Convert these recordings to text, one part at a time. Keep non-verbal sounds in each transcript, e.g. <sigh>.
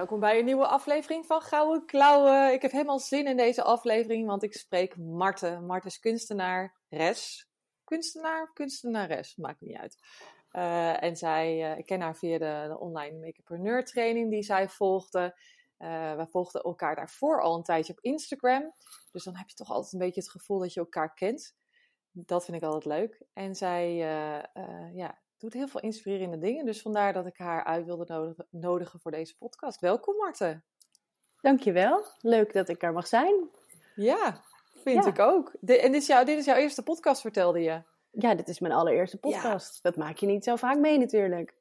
Welkom bij een nieuwe aflevering van Gouden Klauwen. Ik heb helemaal zin in deze aflevering, want ik spreek Marten. Marten is kunstenaar, res. Kunstenaar, kunstenares, maakt niet uit. Uh, en zij, uh, ik ken haar via de, online Makeupreneur training die zij volgde. Uh, we volgden elkaar daarvoor al een tijdje op Instagram. Dus dan heb je toch altijd een beetje het gevoel dat je elkaar kent. Dat vind ik altijd leuk. En zij ja, doet heel veel inspirerende dingen. Dus vandaar dat ik haar uit wilde nodigen, nodigen voor deze podcast. Welkom Marten. Dankjewel. Leuk dat ik er mag zijn. Ja, vind ja. ik ook. De, en dit is, jouw, dit is jouw eerste podcast, vertelde je. Ja, dit is mijn allereerste podcast. Ja. Dat maak je niet zo vaak mee natuurlijk.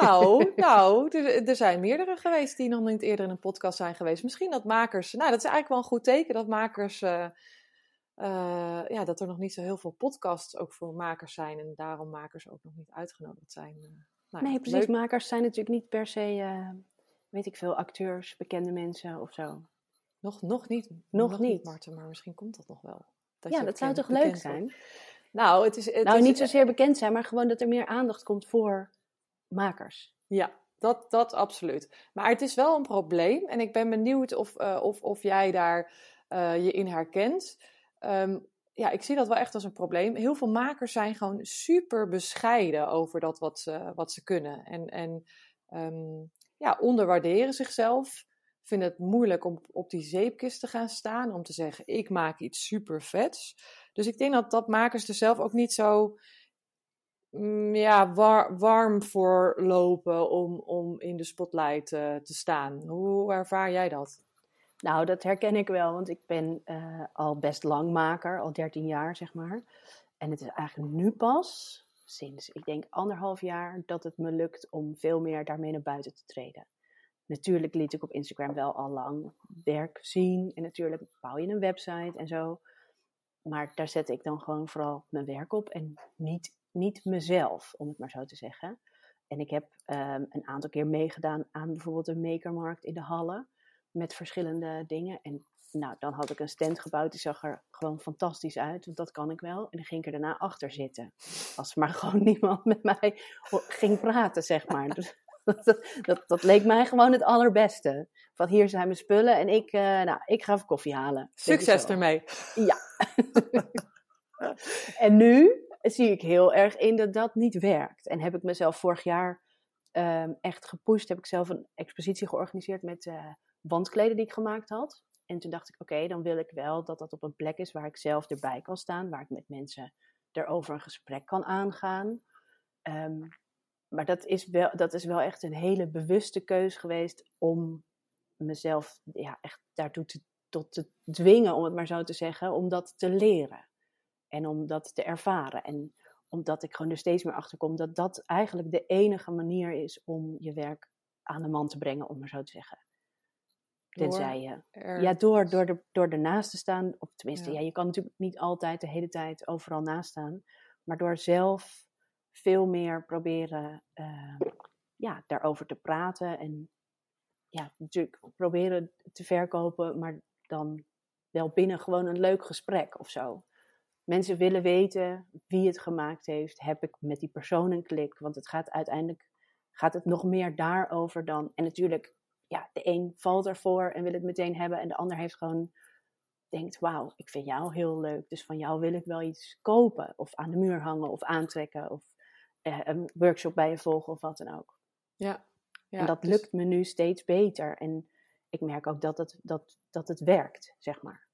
Nou, <laughs> nou er, er, zijn meerdere geweest die nog niet eerder in een podcast zijn geweest. Misschien dat makers, nou dat is eigenlijk wel een goed teken dat makers, uh, uh, ja, dat er nog niet zo heel veel podcasts ook voor makers zijn. En daarom makers ook nog niet uitgenodigd zijn. Uh, nou, nee, precies. Leuk. Makers zijn natuurlijk niet per se, weet ik veel, acteurs, bekende mensen of zo. Nog, nog niet. Nog, nog niet. niet, Marten, maar misschien komt dat nog wel. Dat ja, dat zou toch leuk zijn? Wordt. Nou, het is, het nou is, niet zozeer bekend zijn, maar gewoon dat er meer aandacht komt voor makers. Ja, dat, dat absoluut. Maar het is wel een probleem en ik ben benieuwd of, uh, of, of jij daar uh, je in herkent. Um, ja, ik zie dat wel echt als een probleem. Heel veel makers zijn gewoon super bescheiden over dat wat ze, wat ze kunnen. En, en um, ja, onderwaarderen zichzelf. Vinden het moeilijk om op die zeepkist te gaan staan. Om te zeggen, ik maak iets super vets. Dus ik denk dat, dat makers er zelf ook niet zo mm, ja, war, warm voor lopen om, om in de spotlight uh, te staan. Hoe ervaar jij dat? Nou, dat herken ik wel, want ik ben uh, al best lang maker, al 13 jaar zeg maar. En het is eigenlijk nu pas, sinds ik denk anderhalf jaar, dat het me lukt om veel meer daarmee naar buiten te treden. Natuurlijk liet ik op Instagram wel al lang werk zien en natuurlijk bouw je een website en zo maar daar zet ik dan gewoon vooral mijn werk op en niet, niet mezelf, om het maar zo te zeggen. En ik heb um, een aantal keer meegedaan aan bijvoorbeeld een makermarkt in de Hallen met verschillende dingen. En nou, dan had ik een stand gebouwd, die zag er gewoon fantastisch uit, want dat kan ik wel. En dan ging ik er daarna achter zitten. Als maar <laughs> gewoon niemand met mij ging praten, zeg maar. Dus <laughs> dat, dat, dat, leek mij gewoon het allerbeste. Van hier zijn mijn spullen en ik, uh, nou, ik ga even koffie halen. Succes ermee. Ja. <laughs> en nu zie ik heel erg in dat dat niet werkt. En heb ik mezelf vorig jaar um, echt gepusht. Heb ik zelf een expositie georganiseerd met uh, wandkleden die ik gemaakt had. En toen dacht ik, oké, dan wil ik wel dat dat op een plek is waar ik zelf erbij kan staan. Waar ik met mensen erover een gesprek kan aangaan. Um, maar dat is, wel, dat is wel echt een hele bewuste keus geweest om mezelf ja, echt daartoe te, tot te dwingen, om het maar zo te zeggen, om dat te leren. En om dat te ervaren. En omdat ik gewoon er steeds meer achter kom dat dat eigenlijk de enige manier is om je werk aan de man te brengen, om maar zo te zeggen. Tenzij je. Er... Ja, door, door, de, door ernaast te staan. Of tenminste, ja. ja. je kan natuurlijk niet altijd de hele tijd overal naast staan. Maar door zelf veel meer proberen uh, ja, daarover te praten. En ja, natuurlijk proberen te verkopen, maar dan wel binnen gewoon een leuk gesprek of zo. Mensen willen weten wie het gemaakt heeft. Heb ik met die persoon een klik? Want het gaat uiteindelijk gaat het nog meer daarover dan. En natuurlijk, ja, de een valt ervoor en wil het meteen hebben. En de ander heeft gewoon denkt: Wauw, ik vind jou heel leuk. Dus van jou wil ik wel iets kopen. Of aan de muur hangen of aantrekken. Of uh, een workshop bij je volgen of wat dan ook. Ja. ja en dat dus... lukt me nu steeds beter. En ik merk ook dat het, dat, dat het werkt, zeg maar.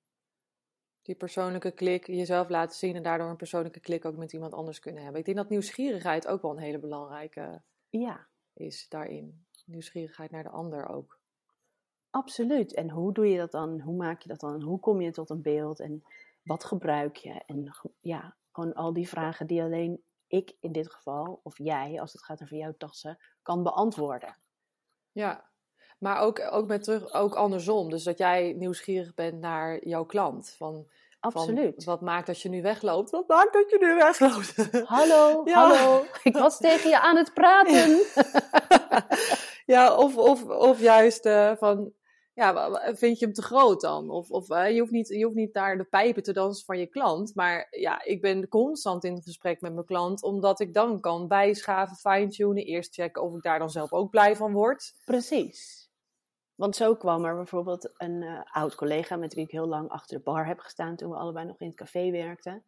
Die persoonlijke klik, jezelf laten zien en daardoor een persoonlijke klik ook met iemand anders kunnen hebben. Ik denk dat nieuwsgierigheid ook wel een hele belangrijke ja. is daarin. Nieuwsgierigheid naar de ander ook. Absoluut. En hoe doe je dat dan? Hoe maak je dat dan? Hoe kom je tot een beeld? En wat gebruik je? En ja, gewoon al die vragen die alleen ik in dit geval, of jij, als het gaat over jouw tassen, kan beantwoorden. Ja, Maar ook, ook, met terug, ook andersom. Dus dat jij nieuwsgierig bent naar jouw klant. Van, Absoluut. Van, wat maakt dat je nu wegloopt? Wat maakt dat je nu wegloopt? Hallo, <laughs> hallo. Ik was tegen je aan het praten. ja, <laughs> of, of, of juist uh, van, ja, vind je hem te groot dan? Of, of uh, je, hoeft niet, je hoeft niet naar de pijpen te dansen van je klant. Maar ja, ik ben constant in gesprek met mijn klant, omdat ik dan kan bijschaven, fine-tunen, eerst checken of ik daar dan zelf ook blij van word. Precies. Want zo kwam er bijvoorbeeld een uh, oud collega met wie ik heel lang achter de bar heb gestaan toen we allebei nog in het café werkten.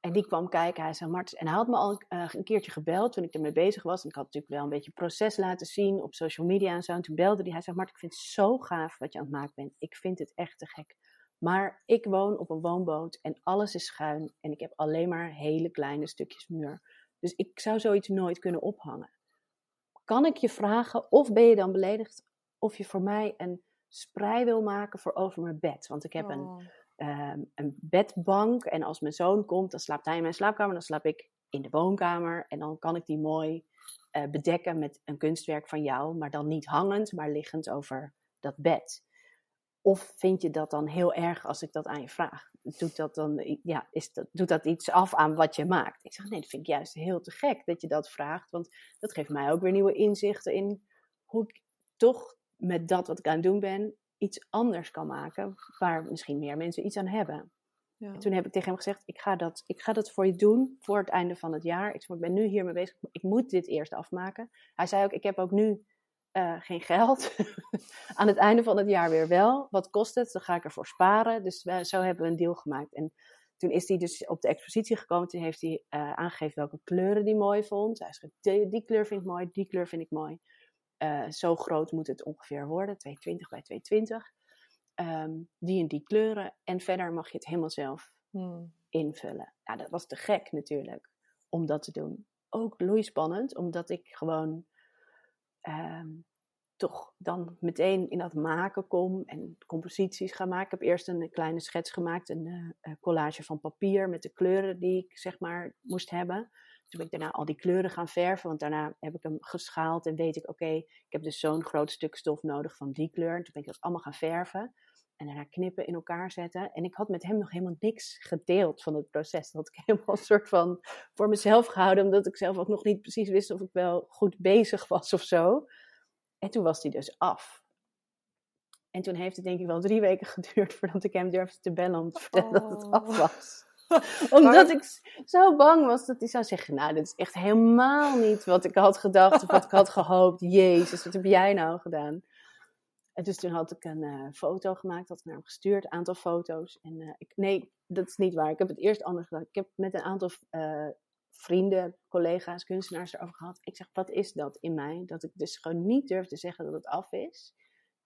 En die kwam kijken. Hij zei: Martens. En hij had me al uh, een keertje gebeld toen ik ermee bezig was. En ik had natuurlijk wel een beetje proces laten zien op social media en zo. En toen belde hij. Hij zei: Marten, ik vind het zo gaaf wat je aan het maken bent. Ik vind het echt te gek. Maar ik woon op een woonboot en alles is schuin. En ik heb alleen maar hele kleine stukjes muur. Dus ik zou zoiets nooit kunnen ophangen. Kan ik je vragen, of ben je dan beledigd, of je voor mij een sprei wil maken voor over mijn bed? Want ik heb oh. een Ehm, een bedbank. En als mijn zoon komt, dan slaapt hij in mijn slaapkamer. Dan slaap ik in de woonkamer. En dan kan ik die mooi uh, bedekken met een kunstwerk van jou. Maar dan niet hangend, maar liggend over dat bed. Of vind je dat dan heel erg als ik dat aan je vraag? Doet dat, dan, ja, is dat, doet dat iets af aan wat je maakt? Ik zeg, nee, dat vind ik juist heel te gek dat je dat vraagt. Want dat geeft mij ook weer nieuwe inzichten in hoe ik toch met dat wat ik aan het doen ben, iets anders kan maken, waar misschien meer mensen iets aan hebben. Ja. toen heb ik tegen hem gezegd, ik ga, dat, ik ga dat voor je doen voor het einde van het jaar. Ik, ik ben nu hiermee bezig, ik moet dit eerst afmaken. Hij zei ook, ik heb ook nu uh, geen geld. <laughs> aan het einde van het jaar weer wel. Wat kost het? Dan ga ik ervoor sparen. Dus zo hebben we een deal gemaakt. En toen is hij dus op de expositie gekomen. Toen heeft hij uh, aangegeven welke kleuren hij mooi vond. Hij zei, die, die kleur vind ik mooi, die kleur vind ik mooi. Uh, zo groot moet het ongeveer worden, 220 bij 220. Um, ehm, die en die kleuren. En verder mag je het helemaal zelf hmm. invullen. Nou, dat was te gek natuurlijk om dat te doen. Ook spannend, omdat ik gewoon um, toch dan meteen in dat maken kom en composities ga maken. Ik heb eerst een kleine schets gemaakt, een uh, collage van papier met de kleuren die ik zeg maar moest hebben. Toen ben ik daarna al die kleuren gaan verven, want daarna heb ik hem geschaald en weet ik, oké, ik heb dus zo'n groot stuk stof nodig van die kleur. En toen ben ik dat allemaal gaan verven en daarna knippen, in elkaar zetten. En ik had met hem nog helemaal niks gedeeld van het proces. Dat had ik <laughs> helemaal een soort van voor mezelf gehouden, omdat ik zelf ook nog niet precies wist of ik wel goed bezig was of zo. En toen was hij dus af. En toen heeft het denk ik wel drie weken <laughs> geduurd voordat ik hem durfde te bellen om te vertellen dat het af oh. was. <laughs> Omdat ik zo bang was dat hij zou zeggen: Nou, dit is echt helemaal niet wat ik had gedacht of wat ik had <laughs> gehoopt. Jezus, wat heb jij nou gedaan? En dus toen had ik een uh, foto gemaakt, had ik naar hem gestuurd, een aantal foto's. En uh, ik, nee, dat is niet waar. Ik heb het eerst anders gedaan. Ik heb met een aantal uh, vrienden, collega's, kunstenaars erover gehad. Ik zeg, wat is dat in mij? Dat ik dus gewoon niet durf te zeggen dat het af is.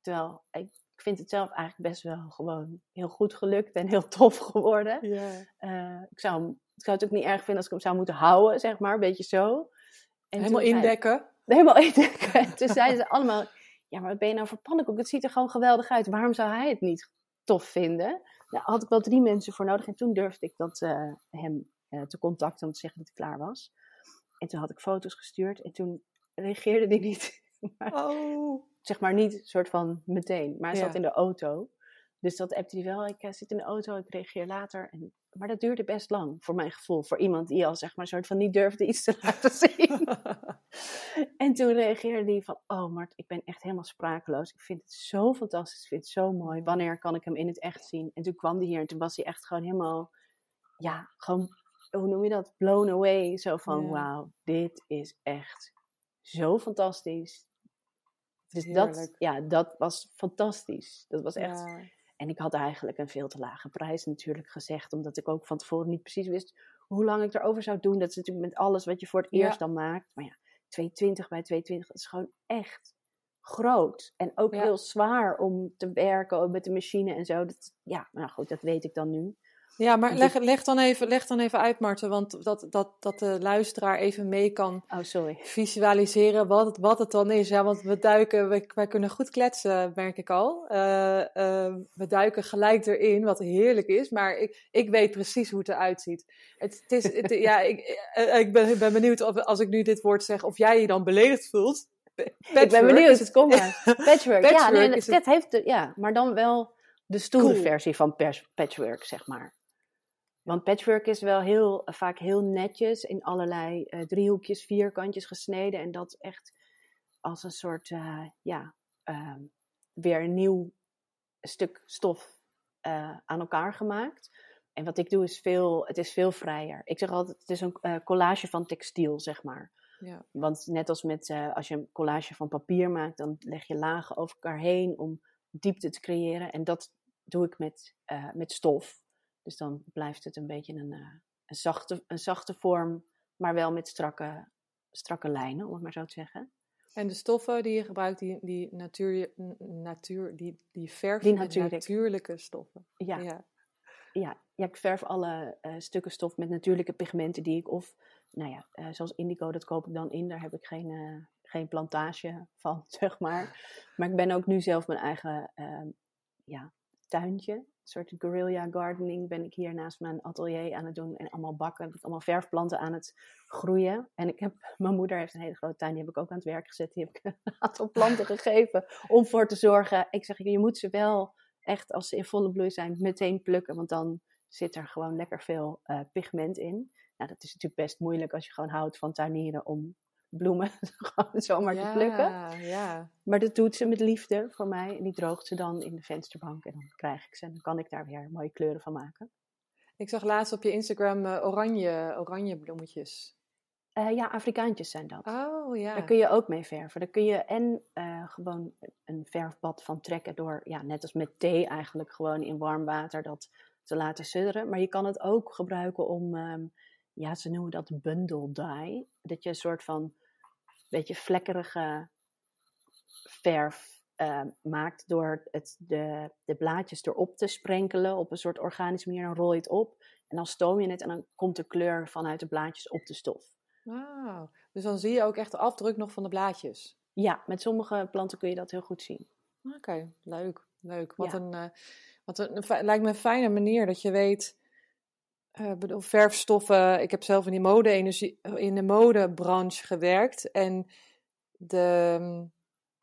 Terwijl ik ik vind het zelf eigenlijk best wel gewoon heel goed gelukt en heel <laughs> tof geworden. Uh, ik, zou ik zou het ook niet erg vinden als ik hem zou moeten houden, zeg maar, een beetje zo. En <laughs> helemaal indekken? helemaal indekken. En toen zeiden ze allemaal, ja, maar wat ben je nou voor pannenkoek? Het ziet er gewoon geweldig uit. Waarom zou hij het niet tof vinden? Nou, had ik wel drie mensen voor nodig en toen durfde ik dat, uh, hem uh, te contacten om te zeggen dat ik klaar was. En toen had ik foto's gestuurd en toen reageerde hij niet. <laughs> oh zeg maar niet soort van meteen, maar hij zat in de auto. Dus dat appte hij wel. Ik uh, zit in de auto, ik reageer later. En, maar dat duurde best lang, voor mijn gevoel. Voor iemand die al zeg maar soort van niet durfde iets te <laughs> laten zien. <laughs> en toen reageerde hij van, oh Mart, ik ben echt helemaal sprakeloos. Ik vind het zo fantastisch, ik vind het zo mooi. Wanneer kan ik hem in het echt zien? En toen kwam hij hier en toen was hij echt gewoon helemaal, ja, gewoon, hoe noem je dat? Blown away. Zo van, wauw, dit is echt zo fantastisch dus dat, ja, dat was fantastisch. Dat was echt. En ik had eigenlijk een veel te lage prijs natuurlijk gezegd, omdat ik ook van tevoren niet precies wist hoe lang ik erover zou doen. Dat is natuurlijk met alles wat je voor het eerst dan maakt. Maar ja, 220 bij 220, dat is gewoon echt groot. En ook heel zwaar om te werken met de machine en zo. Dat, ja, nou goed, dat weet ik dan nu. Ja, maar leg, leg, dan even, leg dan even uit, Marten, want dat, dat, dat de luisteraar even mee kan oh, sorry. visualiseren wat het, wat het dan is. Ja, want we duiken, we, wij kunnen goed kletsen, merk ik al. Uh, uh, we duiken gelijk erin, wat heerlijk is, maar ik, ik weet precies hoe het eruit ziet. Het, het is, ja, ik, eh, ik ben, ben benieuwd of als ik nu dit woord zeg, of jij je dan beledigd voelt. ik ben benieuwd, kom maar. <laughs> Patchwork, ja, Patchwork nee, dat heeft ja, maar dan wel de stoere Cool. versie van patchwork, zeg maar. Want patchwork is wel heel, vaak heel netjes in allerlei eh, driehoekjes, vierkantjes gesneden. En dat echt als een soort, eh, ja, ehm, weer een nieuw stuk stof eh, aan elkaar gemaakt. En wat ik doe is veel, het is veel vrijer. Ik zeg altijd, het is een eh, collage van textiel, zeg maar. Ja. Want net als met, eh, als je een collage van papier maakt, dan leg je lagen over elkaar heen om diepte te creëren. En dat doe ik met, eh, met stof. Dus dan blijft het een beetje een, eh, een, zachte, een zachte vorm, maar wel met strakke, strakke lijnen, om het maar zo te zeggen. En de stoffen die je gebruikt, die, die, natuur, natuur, die, die verf Die natuurlijk. natuurlijke stoffen. Ja, ja. Ja. ja, ik verf alle eh, stukken stof met natuurlijke pigmenten die ik of, nou ja, eh, zoals indigo, dat koop ik dan in. Daar heb ik geen, geen plantage van, <laughs> zeg maar. Maar ik ben ook nu zelf mijn eigen ja, tuintje. Soort guerrilla gardening ben ik hier naast mijn atelier aan het doen. En allemaal bakken, allemaal verfplanten aan het groeien. En ik heb, <laughs> mijn moeder heeft een hele grote tuin, die heb ik ook aan het werk gezet. Die heb ik <laughs> een aantal planten gegeven om voor te zorgen. Ik zeg, je moet ze wel echt als ze in volle bloei zijn meteen plukken. Want dan zit er gewoon lekker veel eh, pigment in. Nou, dat is natuurlijk best moeilijk als je gewoon houdt van tuinieren om bloemen <laughs> gewoon zomaar te plukken. Ja. Maar dat doet ze met liefde voor mij. En die droogt ze dan in de vensterbank. En dan krijg ik ze. En dan kan ik daar weer mooie kleuren van maken. Ik zag laatst op je Instagram eh, oranje, oranje bloemetjes. Eh, ja, Afrikaantjes zijn dat. Oh ja. Daar kun je ook mee verven. Daar kun je en eh, gewoon een verfbad van trekken door, ja, net als met thee eigenlijk, gewoon in warm water dat te laten sudderen. Maar je kan het ook gebruiken om, ehm, ja, ze noemen dat bundle dye. Dat je een soort van beetje vlekkerige verf eh, maakt door het, de, de blaadjes erop te sprenkelen op een soort organische manier. Dan rol je het op en dan stoom je het en dan komt de kleur vanuit de blaadjes op de stof. Wauw. Dus dan zie je ook echt de afdruk nog van de blaadjes. Ja, met sommige planten kun je dat heel goed zien. Oké, leuk. Leuk. Wat Ja. een, eh, wat een, lijkt me een fijne manier dat je weet. Eh, bedoel, verfstoffen. Ik heb zelf in, die mode in de modebranche gewerkt. En de, mm,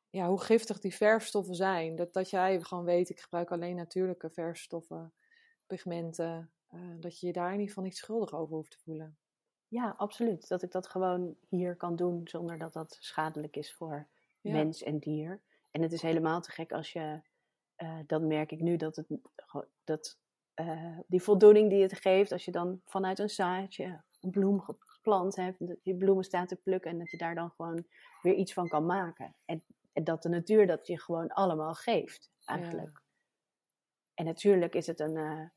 ja, hoe giftig die verfstoffen zijn. Dat, dat jij gewoon weet, ik gebruik alleen natuurlijke verfstoffen, pigmenten. eh, dat je je daar in ieder geval niet schuldig over hoeft te voelen. Ja, absoluut. Dat ik dat gewoon hier kan doen zonder dat dat schadelijk is voor Ja. mens en dier. En het is helemaal te gek als je, eh, dat merk ik nu, dat, het, dat eh, die voldoening die het geeft als je dan vanuit een zaadje een bloem geplant hebt, dat je bloemen staat te plukken en dat je daar dan gewoon weer iets van kan maken. En, en dat de natuur dat je gewoon allemaal geeft, eigenlijk. En natuurlijk is het een, eh,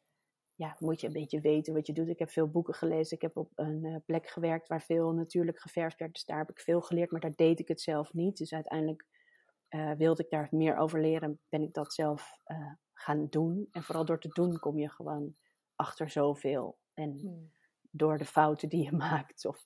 ja, moet je een beetje weten wat je doet. Ik heb veel boeken gelezen. Ik heb op een eh, plek gewerkt waar veel natuurlijk geverfd werd. Dus daar heb ik veel geleerd, maar daar deed ik het zelf niet. Dus uiteindelijk eh, wilde ik daar meer over leren. Ben ik dat zelf eh, gaan doen. En vooral door te doen kom je gewoon achter zoveel. En Hmm. door de fouten die je <laughs> maakt. Of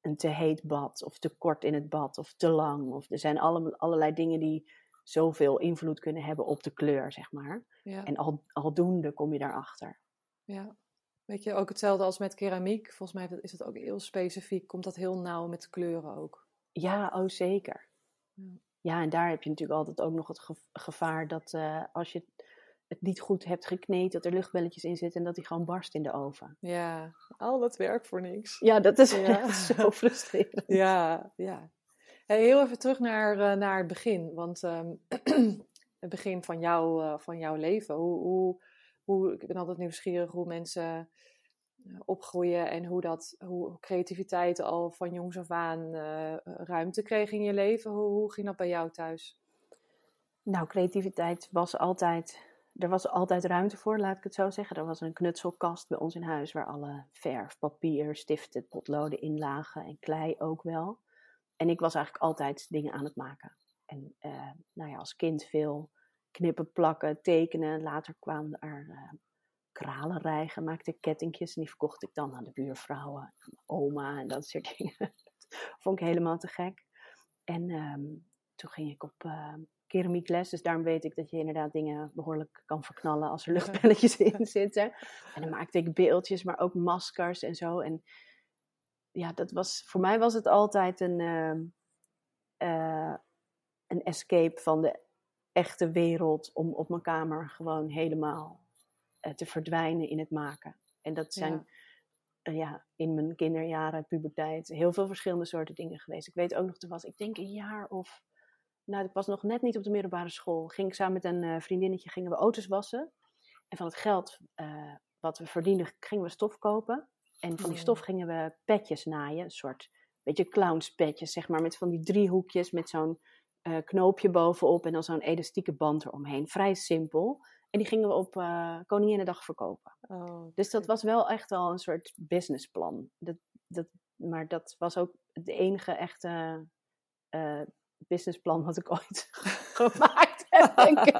een te heet bad. Of te kort in het bad. Of te lang. Of er zijn alle, allerlei dingen die zoveel invloed kunnen hebben op de kleur, zeg maar. Ja. En al, aldoende kom je daarachter. Ja. Weet je, ook hetzelfde als met keramiek. Volgens mij is het ook heel specifiek. Komt dat heel nauw met kleuren ook. Ja, oh zeker. Ja. Ja, en daar heb je natuurlijk altijd ook nog het ge- gevaar dat eh, als je het niet goed hebt gekneed, dat er luchtbelletjes in zitten en dat die gewoon barst in de oven. Ja, al dat werk voor niks. Ja, dat is Ja. echt zo <laughs> frustrerend. Ja, ja. Hey, heel even terug naar, eh, naar het begin. Want ehm, <clears throat> het begin van, jou, eh, van jouw leven. Hoe, hoe, hoe, ik ben altijd nieuwsgierig hoe mensen opgroeien en hoe, dat, hoe creativiteit al van jongs af aan eh, ruimte kreeg in je leven. Hoe, hoe ging dat bij jou thuis? Nou, creativiteit was altijd. Er was altijd ruimte voor, laat ik het zo zeggen. Er was een knutselkast bij ons in huis waar alle verf, papier, stiften, potloden in lagen en klei ook wel. En ik was eigenlijk altijd dingen aan het maken. En eh, nou ja, als kind veel knippen, plakken, tekenen. Later kwamen er eh, kralen rijgen, maakte kettingjes en die verkocht ik dan aan de buurvrouwen, aan mijn oma en dat soort <laughs> dingen. Dat vond ik helemaal te gek. En ehm, toen ging ik op eh, keramiekles, dus daarom weet ik dat je inderdaad dingen behoorlijk kan verknallen als er luchtbelletjes <laughs> in zitten. En dan maakte ik beeldjes, maar ook maskers en zo. En ja, dat was, voor mij was het altijd een, ehm, een escape van de echte wereld om op mijn kamer gewoon helemaal eh, te verdwijnen in het maken. En dat zijn Ja. eh, ja, in mijn kinderjaren, puberteit, heel veel verschillende soorten dingen geweest. Ik weet ook nog, toen was ik denk een jaar of, nou ik was nog net niet op de middelbare school, ging ik samen met een eh, vriendinnetje, gingen we auto's wassen. En van het geld eh, wat we verdienden, gingen we stof kopen. En van die stof gingen we petjes naaien, een soort beetje clownspetjes, zeg maar, met van die driehoekjes met zo'n eh, knoopje bovenop en dan zo'n elastieke band eromheen. Vrij simpel. En die gingen we op eh Koninginnedag verkopen. Oh, Dus dat was wel echt al een soort businessplan. Dat, dat, maar dat was ook het enige echte eh, businessplan wat ik <laughs> ooit gemaakt heb, denk ik.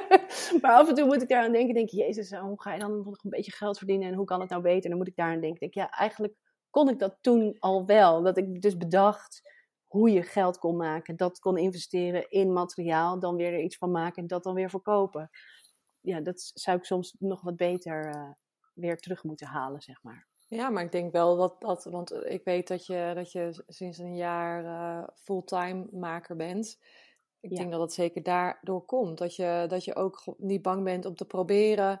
<laughs> maar af en toe moet ik daaraan denken, denk jezus, eh, hoe ga je dan nog een beetje geld verdienen en hoe kan het nou beter? En dan moet ik daaraan denken, denk, ja, eigenlijk kon ik dat toen al wel. Dat ik dus bedacht hoe je geld kon maken, dat kon investeren in materiaal, dan weer er iets van maken en dat dan weer verkopen. Ja, dat zou ik soms nog wat beter eh, weer terug moeten halen, zeg maar. Ja, maar ik denk wel dat dat, want ik weet dat je, dat je sinds een jaar eh, fulltime maker bent. Ik Ja. denk dat het zeker daardoor komt. Dat je, dat je ook niet bang bent om te proberen.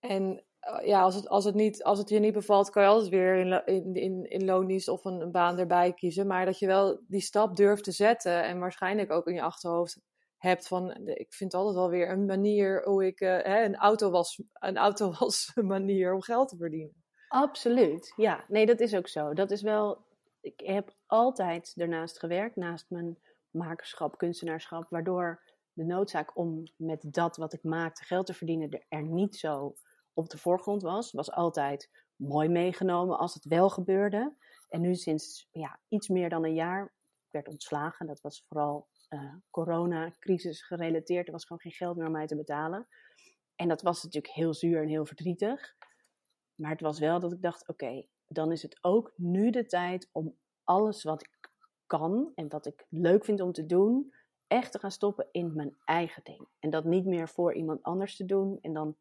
En eh, ja, als het, als, het niet, als het je niet bevalt, kan je altijd weer in, in, in, in loondienst of een, baan erbij kiezen. Maar dat je wel die stap durft te zetten en waarschijnlijk ook in je achterhoofd hebt van, ik vind altijd wel weer een manier hoe ik, eh, hè, een auto was, een auto <laughs> was manier om geld te verdienen. Absoluut, ja. Nee, dat is ook zo. Dat is wel. Ik heb altijd ernaast gewerkt, naast mijn makerschap, kunstenaarschap, waardoor de noodzaak om met dat wat ik maakte geld te verdienen er- er niet zo op de voorgrond was. Was altijd mooi meegenomen als het wel gebeurde. En nu sinds ja, iets meer dan een jaar, werd ontslagen. Dat was vooral eh coronacrisis gerelateerd. Er was gewoon geen geld meer om mij te betalen. En dat was natuurlijk heel zuur en heel verdrietig. Maar het was wel dat ik dacht: oké, dan is het ook nu de tijd om alles wat ik kan en wat ik leuk vind om te doen, echt te gaan stoppen in mijn eigen ding. En dat niet meer voor iemand anders te doen. En dan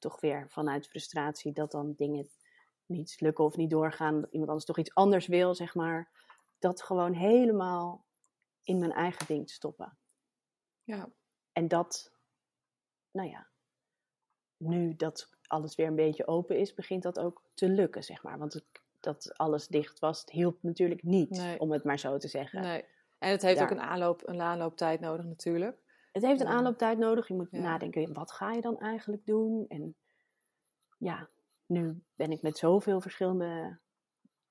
toch weer vanuit frustratie dat dan dingen niet lukken of niet doorgaan. Dat iemand anders toch iets anders wil, zeg maar. Dat gewoon helemaal in mijn eigen ding te stoppen. Ja. En dat, nou ja, nu dat alles weer een beetje open is, begint dat ook te lukken, zeg maar. Want dat alles dicht was, hielp natuurlijk niet, Nee. om het maar zo te zeggen. Nee. En het heeft Daar. ook een, aanloop, een aanlooptijd nodig natuurlijk. Het heeft een aanlooptijd nodig. Je moet Ja. nadenken, wat ga je dan eigenlijk doen? En ja, nu ben ik met zoveel verschillende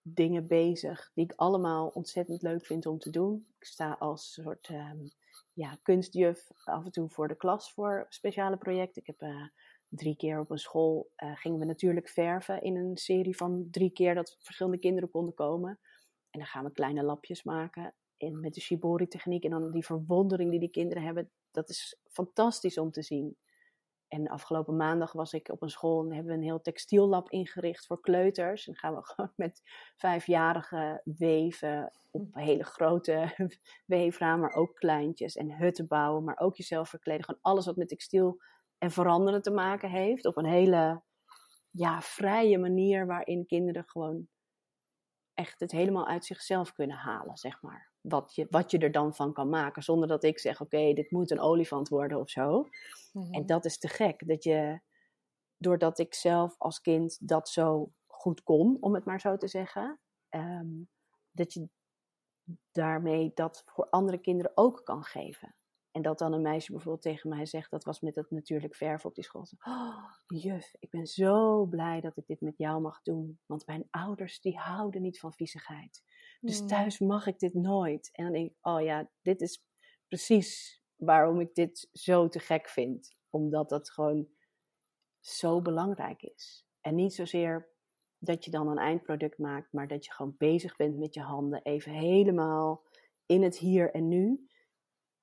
dingen bezig, die ik allemaal ontzettend leuk vind om te doen. Ik sta als soort ehm, ja, kunstjuf af en toe voor de klas voor speciale projecten. Ik heb eh, drie keer op een school, eh, gingen we natuurlijk verven in een serie van drie keer dat verschillende kinderen konden komen. En dan gaan we kleine lapjes maken en met de shibori-techniek. En dan die verwondering die die kinderen hebben, dat is fantastisch om te zien. En afgelopen maandag was ik op een school en hebben we een heel textiellab ingericht voor kleuters. En gaan we <laughs> gewoon met vijfjarigen weven op hele grote <laughs> weefraam, maar ook kleintjes. En hutten bouwen, maar ook jezelf verkleden. Gewoon alles wat met textiel en veranderen te maken heeft. Op een hele ja, vrije manier waarin kinderen gewoon echt het helemaal uit zichzelf kunnen halen, zeg maar. Wat je, wat je er dan van kan maken, zonder dat ik zeg, oké, dit moet een olifant worden of zo. Mhm. En dat is te gek, dat je, doordat ik zelf als kind dat zo goed kon, om het maar zo te zeggen, ehm, dat je daarmee dat voor andere kinderen ook kan geven. En dat dan een meisje bijvoorbeeld tegen mij zegt, dat was met het natuurlijk verven op die school. Oh, juf, ik ben zo blij dat ik dit met jou mag doen. Want mijn ouders, die houden niet van viezigheid. Dus Mm. thuis mag ik dit nooit. En dan denk ik, oh ja, dit is precies waarom ik dit zo te gek vind. Omdat dat gewoon zo belangrijk is. En niet zozeer dat je dan een eindproduct maakt, maar dat je gewoon bezig bent met je handen. Even helemaal in het hier en nu.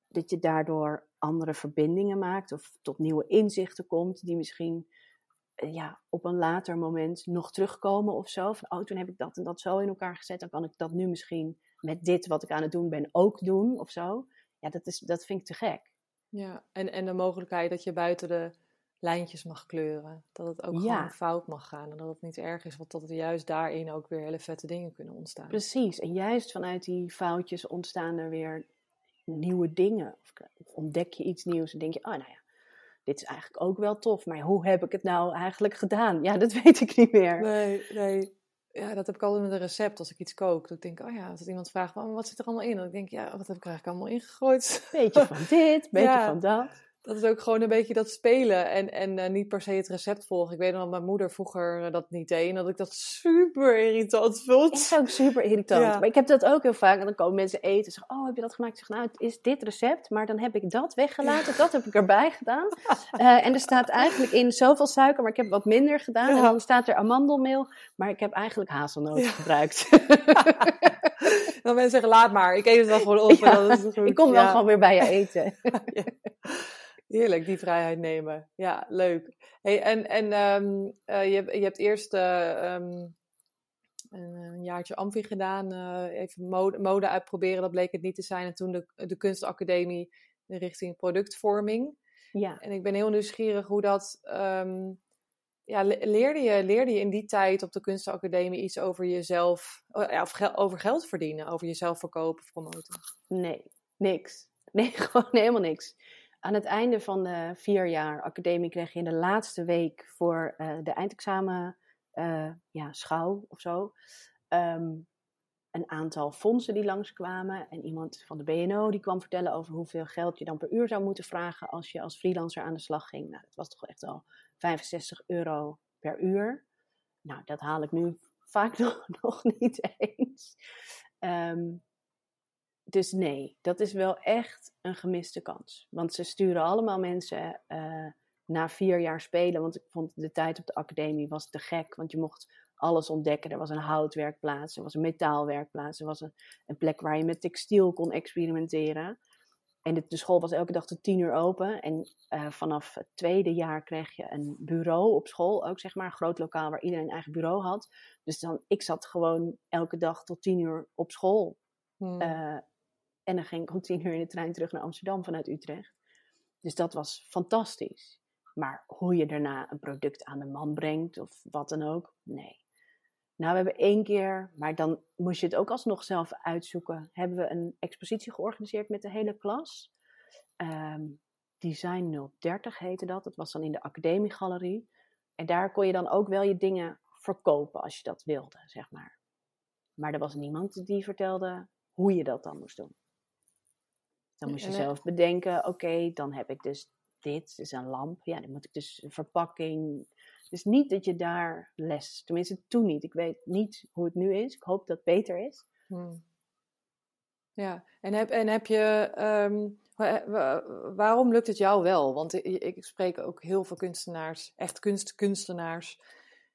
Dat je daardoor andere verbindingen maakt of tot nieuwe inzichten komt die misschien ja, op een later moment nog terugkomen of zo. Van, oh, toen heb ik dat en dat zo in elkaar gezet. Dan kan ik dat nu misschien met dit wat ik aan het doen ben ook doen of zo. Ja, dat, is, dat vind ik te gek. Ja, en, en de mogelijkheid dat je buiten de lijntjes mag kleuren. Dat het ook Ja. gewoon fout mag gaan. En dat het niet erg is, want dat er juist daarin ook weer hele vette dingen kunnen ontstaan. Precies. En juist vanuit die foutjes ontstaan er weer nieuwe dingen. Of, of ontdek je iets nieuws en denk je, oh nou ja, dit is eigenlijk ook wel tof. Maar hoe heb ik het nou eigenlijk gedaan? Ja, dat <laughs> weet ik niet meer. Nee, nee. Ja, dat heb ik altijd met een recept als ik iets kook. Dat ik denk, oh ja, als iemand vraagt, wat zit er allemaal in? Dan denk ik, ja, wat heb ik eigenlijk allemaal ingegooid? Beetje van <laughs> dit, beetje Ja. van dat. Dat is ook gewoon een beetje dat spelen en, en eh, niet per se het recept volgen. Ik weet nog dat mijn moeder vroeger eh, dat niet deed en dat ik dat super irritant vond. is ook super irritant. Ja. Maar ik heb dat ook heel vaak. En dan komen mensen eten en zeggen, oh, heb je dat gemaakt? Ik zeg, nou, het is dit recept, maar dan heb ik dat weggelaten. Dat heb ik erbij gedaan. <laughs> Eh, en er staat eigenlijk in zoveel suiker, maar ik heb wat minder gedaan. En dan staat er amandelmeel, maar ik heb eigenlijk hazelnoot Ja. gebruikt. <laughs> Dan mensen zeggen, laat maar, ik eet het wel gewoon op. en dan is het goed. ik kom wel gewoon weer bij je eten. <laughs> Heerlijk, die vrijheid nemen. Ja, leuk. Hey, en en ehm, eh, je, hebt- je hebt eerst eh, ehm, een, een jaartje Amfi gedaan, eh, even mode, mode uitproberen, dat bleek het niet te zijn. En toen de, de kunstacademie richting productvorming. Ja. En ik ben heel nieuwsgierig hoe dat. ehm, ja, le- leerde je, leerde je in die tijd op de kunstacademie iets over jezelf, of gel- over geld verdienen, over jezelf verkopen, promoten? Nee, niks. Nee, <laughs> gewoon helemaal niks. Aan het einde van de vier jaar academie kreeg je in de laatste week voor eh, de eindexamen eh, ja, schouw of zo. ehm, een aantal fondsen die langskwamen. En iemand van de BNO die kwam vertellen over hoeveel geld je dan per uur zou moeten vragen als je als freelancer aan de slag ging. Nou, dat was toch echt al 65 euro per uur. Nou, dat haal ik nu vaak <laughs> nog, niet eens. Ehm, dus nee, dat is wel echt een gemiste kans. Want ze sturen allemaal mensen eh, na vier jaar spelen. Want ik vond de tijd op de academie was te gek. Want je mocht alles ontdekken. Er was een houtwerkplaats, er was een metaalwerkplaats. Er was een, een plek waar je met textiel kon experimenteren. En de, de school was elke dag tot tien uur open. En eh, vanaf het tweede jaar kreeg je een bureau op school. Ook zeg maar een groot lokaal waar iedereen een eigen bureau had. Dus dan, ik zat gewoon elke dag tot tien uur op school. Hmm. Eh, en dan ging ik om tien uur in de trein terug naar Amsterdam vanuit Utrecht. Dus dat was fantastisch. Maar hoe je daarna een product aan de man brengt of wat dan ook, nee. Nou, we hebben één keer, maar dan moest je het ook alsnog zelf uitzoeken. Hebben we een expositie georganiseerd met de hele klas. Ehm, Design 030 heette dat. Dat was dan in de academiegalerie. En daar kon je dan ook wel je dingen verkopen als je dat wilde, zeg maar. Maar er was niemand die vertelde hoe je dat dan moest doen. Dan moest je eh, zelf bedenken, oké, dan heb ik dus dit, dus een lamp. Ja, dan moet ik dus een verpakking. Dus niet dat je daar les, tenminste toen niet. Ik weet niet hoe het nu is. Ik hoop dat het beter is. Hmm. Ja, en heb, en heb je, ehm, wa- waarom lukt het jou wel? Want ik, ik spreek ook heel veel kunstenaars, echt kunstkunstenaars,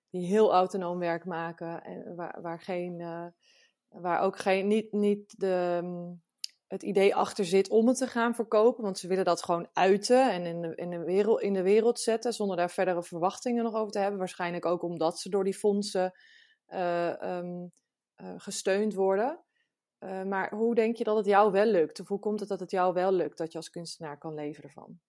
die heel autonoom werk maken en waar, waar geen, eh, waar ook geen, niet, niet de, mm, het idee achter zit om het te gaan verkopen, want ze willen dat gewoon uiten en in de, in de, wereld, in de wereld zetten, zonder daar verdere verwachtingen nog over te hebben. Waarschijnlijk ook omdat ze door die fondsen eh, ehm, eh, gesteund worden. Uh, maar hoe denk je dat het jou wel lukt? Of hoe komt het dat het jou wel lukt dat je als kunstenaar kan leven ervan?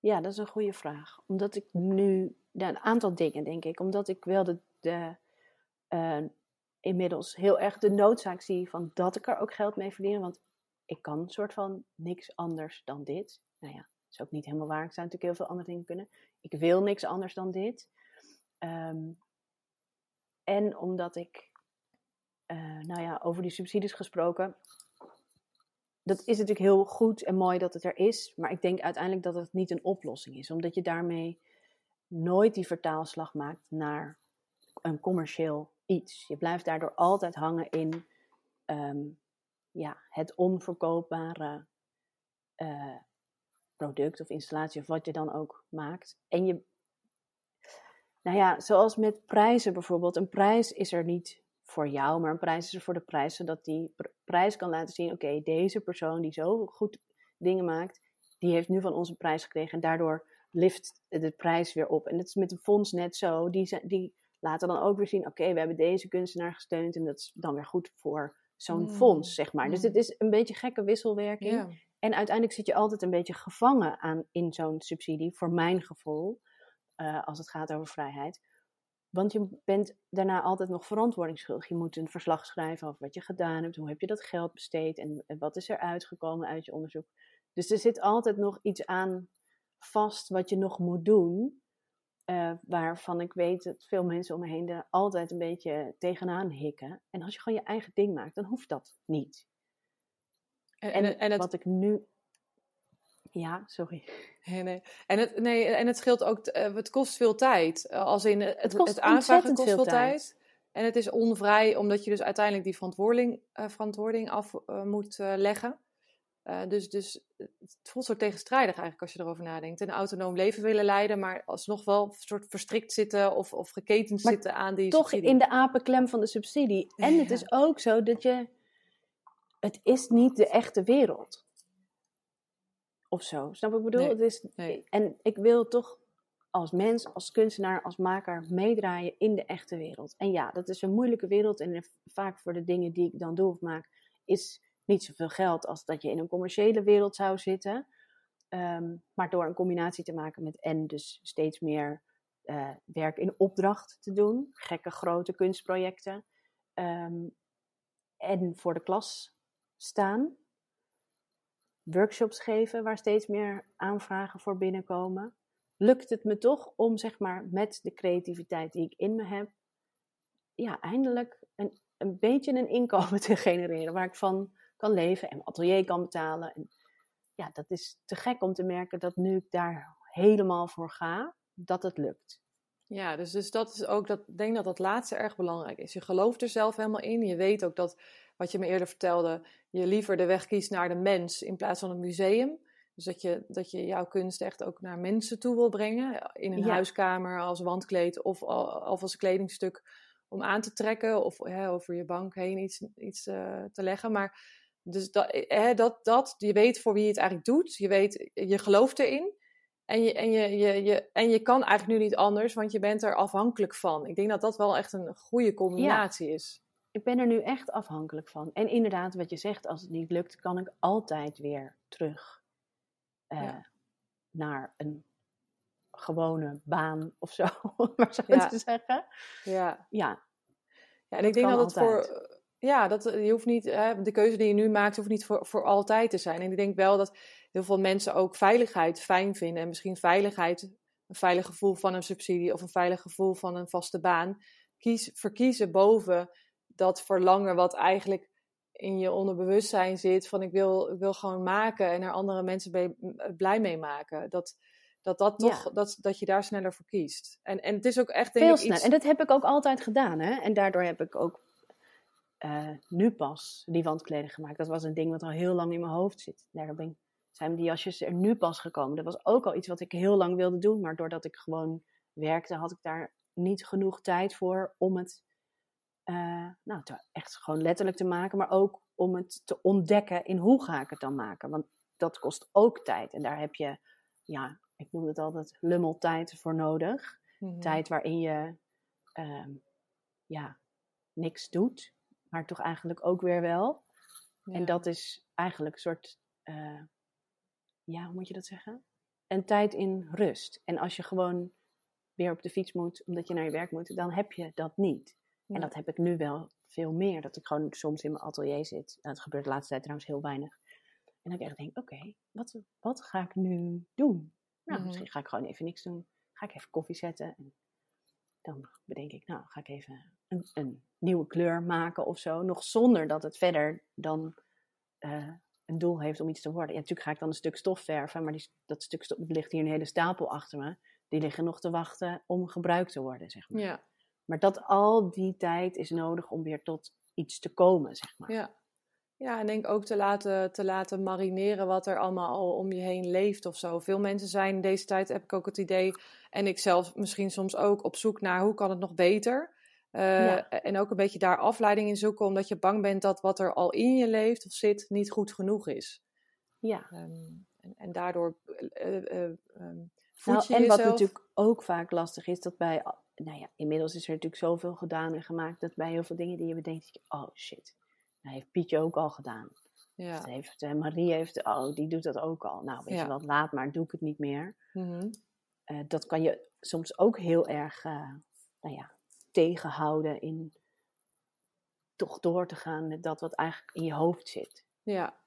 Ja, dat is een goede vraag. Omdat ik nu, ja, een aantal dingen denk ik, omdat ik wel de, de inmiddels heel erg de noodzaak zie van dat ik er ook geld mee verdien. Want ik kan een soort van niks anders dan dit. Nou ja, dat is ook niet helemaal waar. Ik zou natuurlijk heel veel andere dingen kunnen. Ik wil niks anders dan dit. Um, en omdat ik uh, nou ja, over die subsidies gesproken. Dat is natuurlijk heel goed en mooi dat het er is. Maar ik denk uiteindelijk dat het niet een oplossing is. Omdat je daarmee nooit die vertaalslag maakt naar een commercieel iets. Je blijft daardoor altijd hangen in um, ja, het onverkoopbare uh, product of installatie of wat je dan ook maakt. En je, nou ja, zoals met prijzen bijvoorbeeld. Een prijs is er niet voor jou, maar een prijs is er voor de prijs, zodat die pr prijs kan laten zien, oké, deze persoon die zo goed dingen maakt, die heeft nu van ons een prijs gekregen en daardoor lift de prijs weer op. En dat is met een fonds net zo, die, die laten dan ook weer zien, oké, we hebben deze kunstenaar gesteund en dat is dan weer goed voor zo'n mm. fonds, zeg maar. Mm. Dus het is een beetje gekke wisselwerking. En uiteindelijk zit je altijd een beetje gevangen aan, in zo'n subsidie, voor mijn gevoel, uh, als het gaat over vrijheid. Want je bent daarna altijd nog verantwoordingsschuldig. Je moet een verslag schrijven over wat je gedaan hebt. Hoe heb je dat geld besteed? En, en wat is er uitgekomen uit je onderzoek? Dus er zit altijd nog iets aan vast wat je nog moet doen. Uh, waarvan ik weet dat veel mensen om me heen er altijd een beetje tegenaan hikken. En als je gewoon je eigen ding maakt, dan hoeft dat niet. En, en, en het... wat ik nu. Ja, sorry. <laughs> Nee, nee. En, het, nee, en het scheelt ook, uh, het kost veel tijd. Uh, als in het, het, kost het aanvragen kost veel tijd. tijd. En het is onvrij, omdat je dus uiteindelijk die verantwoording, verantwoording af moet leggen. Uh, dus, dus het voelt zo tegenstrijdig eigenlijk als je erover nadenkt. Een autonoom leven willen leiden, maar alsnog wel een soort verstrikt zitten of, of geketend zitten aan die toch subsidie. in de apenklem van de subsidie. En het is ook zo dat je... Het is niet de echte wereld. Of zo. Snap wat ik bedoel? Nee. Het is, Nee. En ik wil toch als mens, als kunstenaar, als maker meedraaien in de echte wereld. En ja, dat is een moeilijke wereld. En vaak voor de dingen die ik dan doe of maak, is niet zoveel geld als dat je in een commerciële wereld zou zitten. Um, maar door een combinatie te maken met en dus steeds meer uh, werk in opdracht te doen, gekke grote kunstprojecten, um, en voor de klas staan, workshops geven waar steeds meer aanvragen voor binnenkomen, lukt het me toch om zeg maar met de creativiteit die ik in me heb, ja, eindelijk een, een beetje een inkomen <laughs> te genereren waar ik van kan leven en mijn atelier kan betalen. En ja, dat is te gek om te merken dat nu ik daar helemaal voor ga, dat het lukt. Ja, dus, dus dat is ook, dat, ik denk dat dat laatste erg belangrijk is. Je gelooft er zelf helemaal in. Je weet ook dat, wat je me eerder vertelde, je liever de weg kiest naar de mens in plaats van een museum. Dus dat je, dat je jouw kunst echt ook naar mensen toe wil brengen. In een Ja. huiskamer, als wandkleed of, of als kledingstuk om aan te trekken. Of hè, over je bank heen iets, iets eh, te leggen. Maar dus dat, hè, dat, dat, je weet voor wie je het eigenlijk doet. Je weet, je gelooft erin. En je, en, je, je, je, en je kan eigenlijk nu niet anders, want je bent er afhankelijk van. Ik denk dat dat wel echt een goede combinatie is. Ik ben er nu echt afhankelijk van. En inderdaad, wat je zegt, als het niet lukt, kan ik altijd weer terug eh, Ja. naar een gewone baan of zo, <laughs> om maar zo Ja. te zeggen. Ja, Ja, ja en ik denk dat het altijd. voor. Ja, dat, je hoeft niet, hè, de keuze die je nu maakt, hoeft niet voor, voor altijd te zijn. En ik denk wel dat heel veel mensen ook veiligheid fijn vinden. En misschien veiligheid, een veilig gevoel van een subsidie of een veilig gevoel van een vaste baan, kies, verkiezen boven dat verlangen wat eigenlijk in je onderbewustzijn zit. Van ik wil, ik wil gewoon maken en er andere mensen bij, blij mee maken. Dat, dat, dat, Ja. toch, dat, dat je daar sneller voor kiest. En, en het is ook echt denk veel ik iets... En dat heb ik ook altijd gedaan. Hè? En daardoor heb ik ook eh, nu pas die wandkleding gemaakt. Dat was een ding wat al heel lang in mijn hoofd zit. Daardoor ben, zijn die jasjes er nu pas gekomen. Dat was ook al iets wat ik heel lang wilde doen. Maar doordat ik gewoon werkte, had ik daar niet genoeg tijd voor om het eh, nou, te- echt gewoon letterlijk te maken. Maar ook om het te ontdekken in hoe ga ik het dan maken. Want dat kost ook tijd. En daar heb je, ja, ik noem het altijd lummeltijd voor nodig Mhm. tijd waarin je ehm, ja, niks doet, maar toch eigenlijk ook weer wel. En dat is eigenlijk een soort, eh, ja, hoe moet je dat zeggen? Een tijd in rust. En als je gewoon weer op de fiets moet, omdat je naar je werk moet, dan heb je dat niet. Ja. En dat heb ik nu wel veel meer. Dat ik gewoon soms in mijn atelier zit. Nou, dat gebeurt de laatste tijd trouwens heel weinig. En dat ik echt denk, oké, wat, wat ga ik nu doen? Nou, Mhm. misschien ga ik gewoon even niks doen. Ga ik even koffie zetten. En dan bedenk ik, nou, ga ik even een, een nieuwe kleur maken of zo. Nog zonder dat het verder dan eh, een doel heeft om iets te worden. Ja, natuurlijk ga ik dan een stuk stof verven. Maar die, dat stuk stof, ligt hier een hele stapel achter me. Die liggen nog te wachten om gebruikt te worden, zeg maar. Ja, Maar dat al die tijd is nodig om weer tot iets te komen, zeg maar. ja. Ja, en denk ook te laten, te laten marineren wat er allemaal al om je heen leeft of zo. Veel mensen zijn deze tijd, heb ik ook het idee, en ik zelf misschien soms ook, op zoek naar hoe kan het nog beter. Eh, Ja. En ook een beetje daar afleiding in zoeken, omdat je bang bent dat wat er al in je leeft of zit niet goed genoeg is. Ja. Ehm, en, en daardoor ehm, voed Nou, je en wat natuurlijk ook vaak lastig is, dat bij, nou ja, inmiddels is er natuurlijk zoveel gedaan en gemaakt, dat bij heel veel dingen die je bedenkt, denk je, oh shit, nou heeft Pietje ook al gedaan. Ja. Dat heeft, eh, Marie heeft, oh, die doet dat ook al. Nou, weet Ja. je wat, laat maar, doe ik het niet meer. Mhm. Eh, dat kan je soms ook heel erg, eh, nou ja, tegenhouden in toch door te gaan met dat wat eigenlijk in je hoofd zit. Ja,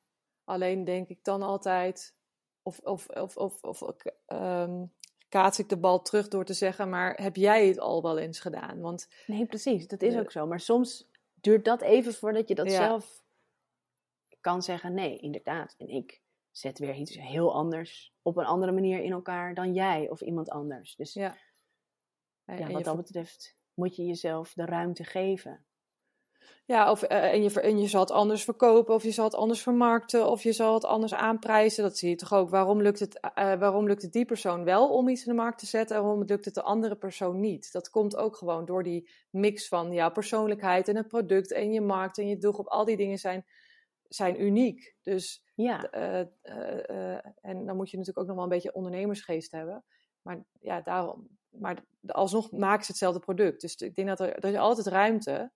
alleen denk ik dan altijd, of, of, of, of, of ehm, kaats ik de bal terug door te zeggen, maar heb jij het al wel eens gedaan? Want, nee, precies, dat is ook zo. Maar soms duurt dat even voordat je dat zelf kan zeggen, nee, inderdaad. En ik zet weer iets heel anders op een andere manier in elkaar dan jij of iemand anders. Dus ja, ja wat dat betreft moet je jezelf de ruimte geven. Ja, of, uh, en, je, en je zal het anders verkopen, of je zal het anders vermarkten, of je zal het anders aanprijzen. Dat zie je toch ook. Waarom lukt het, uh, waarom lukt het die persoon wel om iets in de markt te zetten en waarom lukt het de andere persoon niet? Dat komt ook gewoon door die mix van jouw persoonlijkheid en het product en je markt en je doelgroep. Al die dingen zijn, zijn uniek. Dus, ja. Uh, en dan moet je natuurlijk ook nog wel een beetje ondernemersgeest hebben. Maar ja, daarom. Maar alsnog maken ze hetzelfde product. Dus ik denk dat er, er is altijd ruimte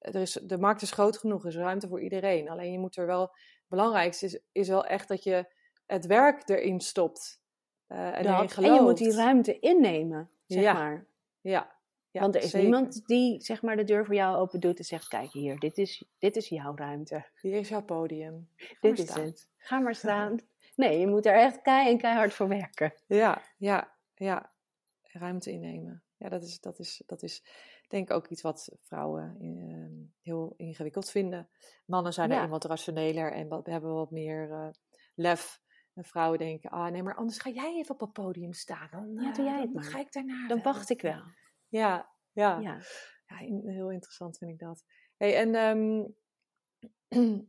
er is, de markt is groot genoeg, er is ruimte voor iedereen. Alleen je moet er wel, het belangrijkste is, is wel echt dat je het werk erin stopt. Uh, en, dat, en je moet die ruimte innemen, zeg ja. maar. Ja. ja Want er is niemand die zeg maar, de deur voor jou open doet en zegt: Kijk hier, dit is, dit is jouw ruimte. Hier is jouw podium. dit is het. Ga maar <laughs> staan. nee, je moet er echt kei en keihard voor werken. Ja, ja, ja. Ruimte innemen. Ja, dat is, dat is, dat is denk ook iets wat vrouwen uh, heel ingewikkeld vinden. Mannen zijn ja. er wat rationeler en wat, hebben wat meer uh, lef. En vrouwen denken, ah nee, maar anders ga jij even op het podium staan. Dan, ja, doe jij het dan ga ik daarna. Dan wacht ik wel. Ja, ja. ja. ja heel interessant vind ik dat. Hey, en um, <clears throat>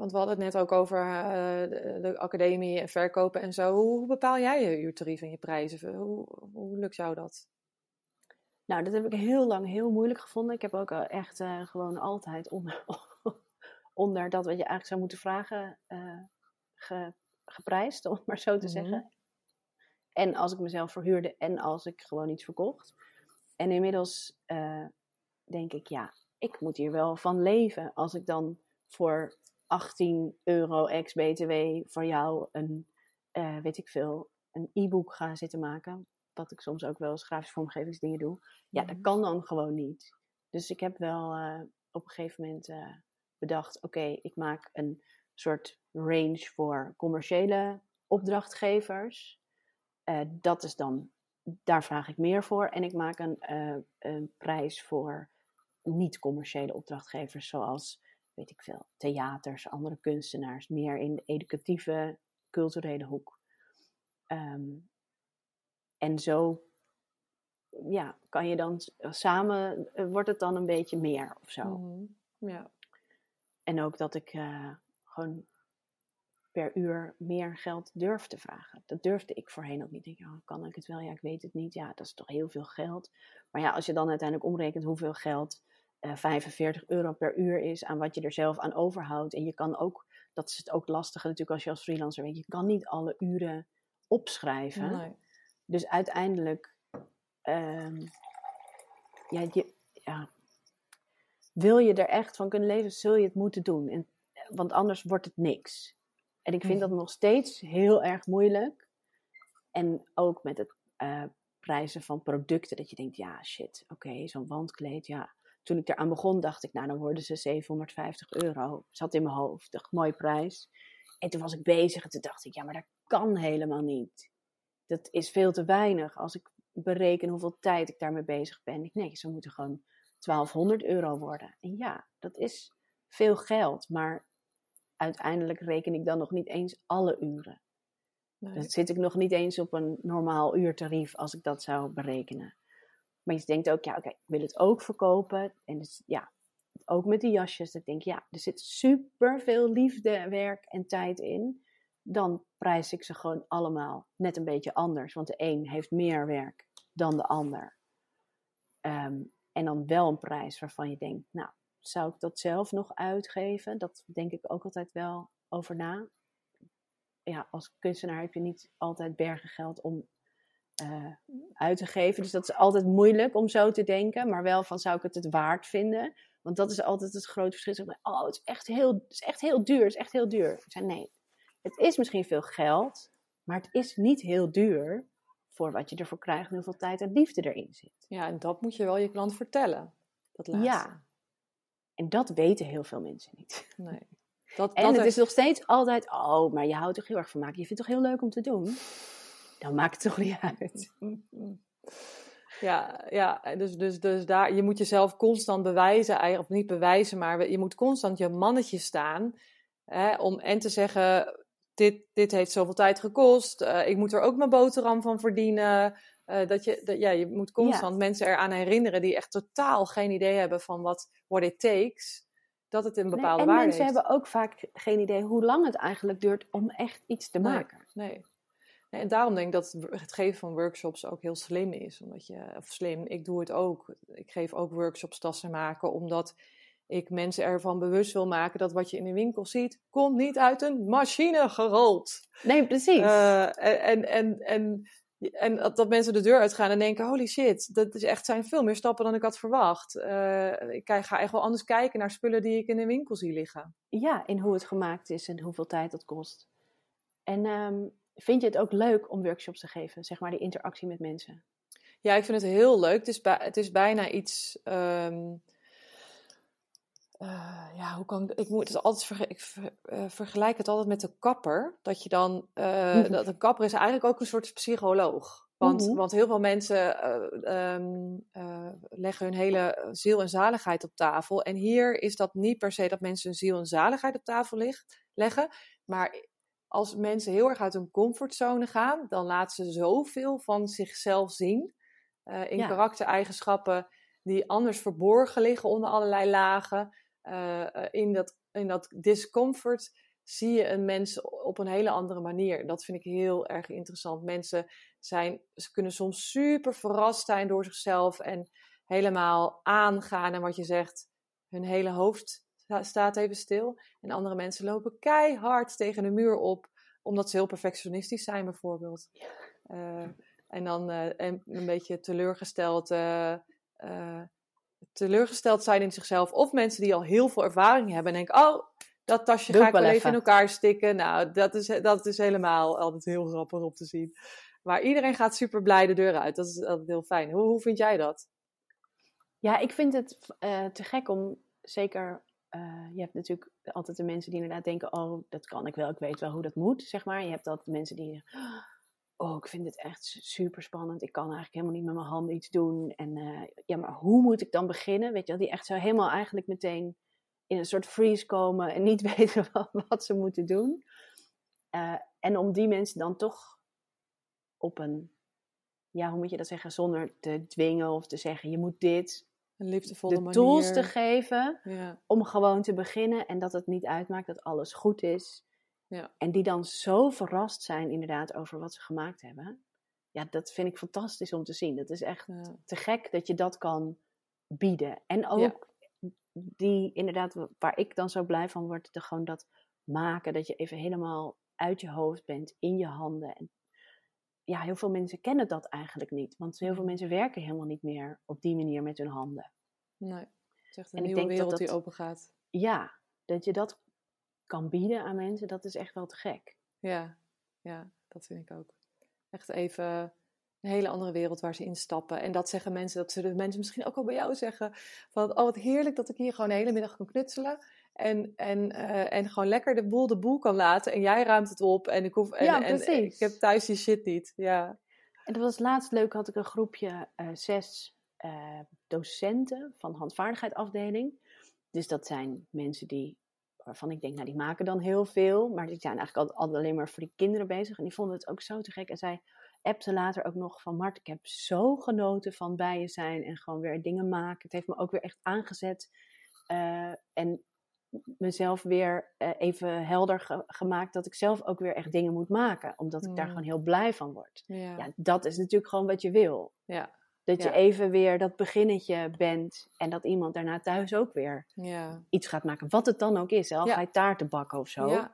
want we hadden het net ook over uh, de, de, academie en verkopen en zo. Hoe, hoe bepaal jij je uurtarief en je prijzen? Hoe, hoe lukt jou dat? Nou, dat heb ik heel lang heel moeilijk gevonden. Ik heb ook echt uh, gewoon altijd onder, <laughs> onder dat wat je eigenlijk zou moeten vragen uh, ge, geprijsd, om het maar zo te mhm. zeggen. En als ik mezelf verhuurde en als ik gewoon iets verkocht. En inmiddels uh, denk ik, ja, ik moet hier wel van leven. Als ik dan voor 18 euro ex-BTW voor jou een, weet ik veel, een e-book ga zitten maken wat ik soms ook wel eens grafische vormgevingsdingen doe. Ja, dat mhm. kan dan gewoon niet. Dus ik heb wel uh, op een gegeven moment uh, bedacht: oké, ik maak een soort range voor commerciële opdrachtgevers. Uh, dat is dan, daar vraag ik meer voor. En ik maak een, een prijs voor niet-commerciële opdrachtgevers, zoals, weet ik veel, theaters, andere kunstenaars, meer in de educatieve, culturele hoek. Um, en zo ja, kan je dan samen, eh, wordt het dan een beetje meer of zo. Mhm, ja. En ook dat ik uh, gewoon per uur meer geld durf te vragen. Dat durfde ik voorheen ook niet. Ik denk, oh, kan ik het wel? Ja, ik weet het niet. Ja, dat is toch heel veel geld. Maar ja, als je dan uiteindelijk omrekent hoeveel geld uh, eh, 45 euro per uur is aan wat je er zelf aan overhoudt. En je kan ook, dat is het ook lastige natuurlijk als je als freelancer weet, je kan niet alle uren opschrijven. Nee. Dus uiteindelijk, um, ja, je, ja, wil je er echt van kunnen leven, zul je het moeten doen. En, want anders wordt het niks. En ik vind dat nog steeds heel erg moeilijk. En ook met het uh, prijzen van producten, dat je denkt, ja, shit, oké, zo'n wandkleed, ja. Toen ik eraan begon, dacht ik, nou, dan worden ze 750 euro. Zat in mijn hoofd, dacht, mooie prijs. En toen was ik bezig en toen dacht ik, ja, maar dat kan helemaal niet dat is veel te weinig. Als ik bereken hoeveel tijd ik daarmee bezig ben. Ik, nee, ze moeten gewoon 1200 euro worden. En ja, dat is veel geld, maar uiteindelijk reken ik dan nog niet eens alle uren. Nee. Dan zit ik nog niet eens op een normaal uurtarief als ik dat zou berekenen. Maar je denkt ook, ja, oké, ik wil het ook verkopen. En dus, ja, ook met die jasjes. Ik denk, ja, er zit super veel liefde, werk en tijd in dan prijs ik ze gewoon allemaal net een beetje anders. Want de een heeft meer werk dan de ander. Ehm, en dan wel een prijs waarvan je denkt, nou, zou ik dat zelf nog uitgeven? Dat denk ik ook altijd wel over na. Ja, als kunstenaar heb je niet altijd bergen geld om uh, uit te geven. Dus dat is altijd moeilijk om zo te denken. Maar wel van, zou ik het het waard vinden? Want dat is altijd het grote verschil. Oh, het is echt heel, het is echt heel duur. Het is echt heel duur. Ik zei, nee, het is misschien veel geld, maar het is niet heel duur voor wat je ervoor krijgt en hoeveel tijd en liefde erin zit. Ja, en dat moet je wel je klant vertellen. Dat laatste. Ja. En dat weten heel veel mensen niet. Nee. Dat, En dat het is nog steeds altijd, oh, maar je houdt toch heel erg van maken. Je vindt het toch heel leuk om te doen? Dan maakt het toch niet uit. <laughs> Ja, ja dus, dus, dus daar, je moet jezelf constant bewijzen, eigenlijk, of niet bewijzen, maar je moet constant je mannetje staan. Hè, om en te zeggen, dit, dit heeft zoveel tijd gekost, eh, ik moet er ook mijn boterham van verdienen. Eh, dat je, dat, ja, je moet constant mensen eraan herinneren die echt totaal geen idee hebben van wat what it takes, dat het een Nee, bepaalde en waarde mensen heeft. hebben ook vaak geen idee hoe lang het eigenlijk duurt om echt iets te Nee. maken. Nee. Nee, En daarom denk ik dat het- het geven van workshops ook heel slim is. Omdat je, of slim, ik doe het ook. Ik geef ook workshops tassen maken, omdat ik mensen ervan bewust wil maken dat wat je in de winkel ziet, komt niet uit een machine gerold. Nee, precies. Eh, en, en, en, en, en dat, mensen de deur uitgaan en denken, holy shit, dat is echt, zijn veel meer stappen dan ik had verwacht. Eh, ik ga echt wel anders kijken naar spullen die ik in de winkel zie liggen. Ja, in hoe het gemaakt is en hoeveel tijd dat kost. En ehm, vind je het ook leuk om workshops te geven? Zeg maar die interactie met mensen. Ja, ik vind het heel leuk. Het is, het is bijna iets. ehm, eh, ja, hoe kan ik. Ik, moet het altijd ik ver- eh, vergelijk het altijd met de kapper. Dat je dan. eh, Mhm. dat een kapper is eigenlijk ook een soort psycholoog. Want, Mhm. want heel veel mensen eh, ehm, eh, leggen hun hele ziel en zaligheid op tafel. En hier is dat niet per se dat mensen hun ziel en zaligheid op tafel ligt, leggen. Maar als mensen heel erg uit hun comfortzone gaan, dan laten ze zoveel van zichzelf zien. in Ja. karaktereigenschappen die anders verborgen liggen onder allerlei lagen. Eh, eh, in, dat, in dat discomfort zie je een mens op een hele andere manier. Dat vind ik heel erg interessant. Mensen zijn, ze kunnen soms super verrast zijn door zichzelf en helemaal aangaan. En wat je zegt, hun hele hoofd sta- staat even stil. En andere mensen lopen keihard tegen de muur op, omdat ze heel perfectionistisch zijn, bijvoorbeeld. Eh, en dan en een beetje teleurgesteld, teleurgesteld zijn in zichzelf. Of mensen die al heel veel ervaring hebben en denken: Oh, dat tasje Doe ga ik wel even in elkaar stikken. Nou, dat is, dat is helemaal altijd heel grappig om te zien. Maar iedereen gaat super blij de deur uit. Dat is altijd heel fijn. Hoe, hoe vind jij dat? Ja, ik vind het eh, te gek om zeker. eh, je hebt natuurlijk altijd de mensen die inderdaad denken: oh, dat kan ik wel, ik weet wel hoe dat moet, zeg maar. Je hebt altijd mensen die. Oh, ik vind het echt super spannend. Ik kan eigenlijk helemaal niet met mijn handen iets doen. En eh, ja, maar hoe moet ik dan beginnen? Weet je wel, die echt zo helemaal eigenlijk meteen in een soort freeze komen en niet <laughs> weten wat, wat ze moeten doen. Eh, en om die mensen dan toch op een, ja, hoe moet je dat zeggen, zonder te dwingen of te zeggen: je moet dit, Een liefdevolle de manier. tools te geven Ja, om gewoon te beginnen en dat het niet uitmaakt dat alles goed is. Ja. En die dan zo verrast zijn inderdaad over wat ze gemaakt hebben. Ja, dat vind ik fantastisch om te zien. Dat is echt ja, te gek dat je dat kan bieden. En ook die inderdaad, waar ik dan zo blij van word, de, gewoon dat maken, dat je even helemaal uit je hoofd bent, in je handen. En ja, heel veel mensen kennen dat eigenlijk niet. Want heel veel mensen werken helemaal niet meer op die manier met hun handen. nee. Het is echt een En ik nieuwe denk dat wereld die open gaat. Ja, dat je dat kan bieden aan mensen, dat is echt wel te gek. Ja, ja, dat vind ik ook. Echt even een hele andere wereld waar ze instappen. En dat zeggen mensen, dat zullen mensen misschien ook al bij jou zeggen. Van, oh wat heerlijk dat ik hier gewoon de hele middag kan knutselen. En, en, eh, en gewoon lekker de boel de boel kan laten. En jij ruimt het op. En ik, hoef, en, Ja, en, ik heb thuis die shit niet. Ja, En dat was laatst leuk, had ik een groepje eh, zes eh, docenten van handvaardigheidafdeling. Dus dat zijn mensen die, waarvan ik denk, nou die maken dan heel veel. Maar die zijn eigenlijk altijd, altijd alleen maar voor die kinderen bezig. En die vonden het ook zo te gek. En zij appte later ook nog van, Mart, ik heb zo genoten van bij je zijn. En gewoon weer dingen maken. Het heeft me ook weer echt aangezet. Eh, en mezelf weer eh, even helder ge- gemaakt dat ik zelf ook weer echt dingen moet maken. Omdat ik daar Mm. gewoon heel blij van word. ja, Ja, dat is natuurlijk gewoon wat je wil. ja, Dat je even weer dat beginnetje bent en dat iemand daarna thuis ook weer ja. iets gaat maken. Wat het dan ook is, hè? al Ja. ga je taarten bakken of zo. Ja,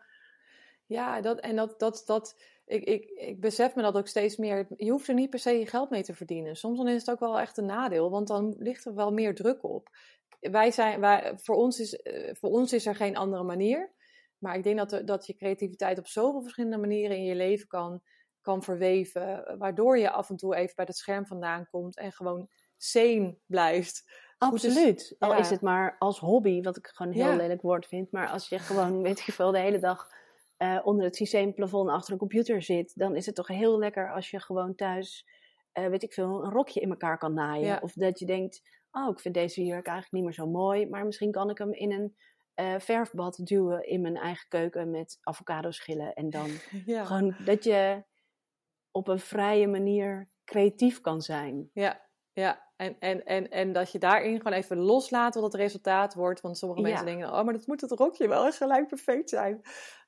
ja dat, en dat, dat, dat, ik, ik, ik besef me dat ook steeds meer. Je hoeft er niet per se je geld mee te verdienen. Soms dan is het ook wel echt een nadeel, want dan ligt er wel meer druk op. Wij zijn, wij, voor, ons is, eh, voor ons is er geen andere manier. Maar ik denk dat, dat je creativiteit op zoveel verschillende manieren in je leven kan, kan verweven. Waardoor je af en toe even bij het scherm vandaan komt en gewoon sane blijft. Absoluut. Al ja. is het maar als hobby, wat ik gewoon een heel Ja. lelijk woord vind. Maar als je gewoon, <laughs> weet je veel, de hele dag eh, onder het systeemplafond achter een computer zit, dan is het toch heel lekker als je gewoon thuis, eh, weet ik veel, een rokje in elkaar kan naaien. Ja. Of dat je denkt, oh, ik vind deze jurk eigenlijk niet meer zo mooi, maar misschien kan ik hem in een eh, verfbad duwen in mijn eigen keuken met avocado schillen. En dan <laughs> gewoon dat je op een vrije manier creatief kan zijn. Ja, ja. En, en, en, en dat je daarin gewoon even loslaat wat het resultaat wordt. Want sommige mensen Ja. denken, oh, maar dat moet het rokje wel gelijk perfect zijn.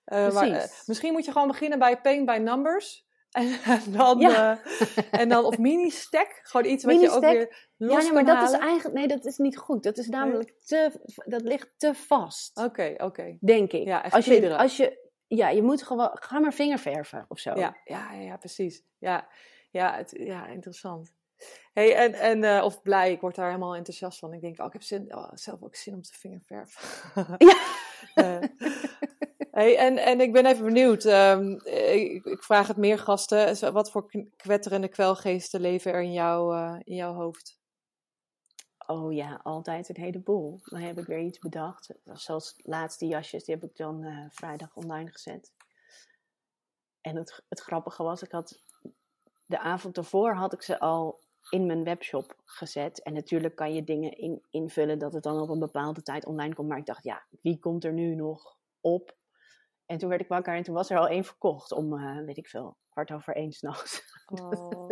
Eh, maar, eh, misschien moet je gewoon beginnen bij paint by numbers. <laughs> En, dan, Ja. eh, en dan of mini-stack. Gewoon iets wat je ook weer los Ja, nee, maar dat is eigenlijk, nee, dat is niet goed. Dat is namelijk te, dat ligt te vast, Oké, oké. denk ik. Ja, als je, als je, ja, je moet gewoon, ga maar vingerverven of zo. Ja, ja, ja, precies. Ja, ja, het, ja interessant. Hey, en, en, eh, of blij, ik word daar helemaal enthousiast van. Ik denk, oh, ik heb zin, oh, zelf ook zin om te vingerverven. Ja. <laughs> Eh, hey, en, en ik ben even benieuwd. ehm, ik, ik vraag het meer gasten. Wat voor kwetterende kwelgeesten leven er in, jou, eh, in jouw hoofd? Oh ja, altijd een heleboel. Dan heb ik weer iets bedacht. Zoals laatste jasjes, die heb ik dan eh, vrijdag online gezet. En het, het grappige was, ik had de avond ervoor had ik ze al in mijn webshop gezet. En natuurlijk kan je dingen in, invullen dat het dan op een bepaalde tijd online komt. Maar ik dacht, ja, wie komt er nu nog op? En toen werd ik wakker en toen was er al één verkocht om, eh, weet ik veel, kwart over één s'nachts. Oh,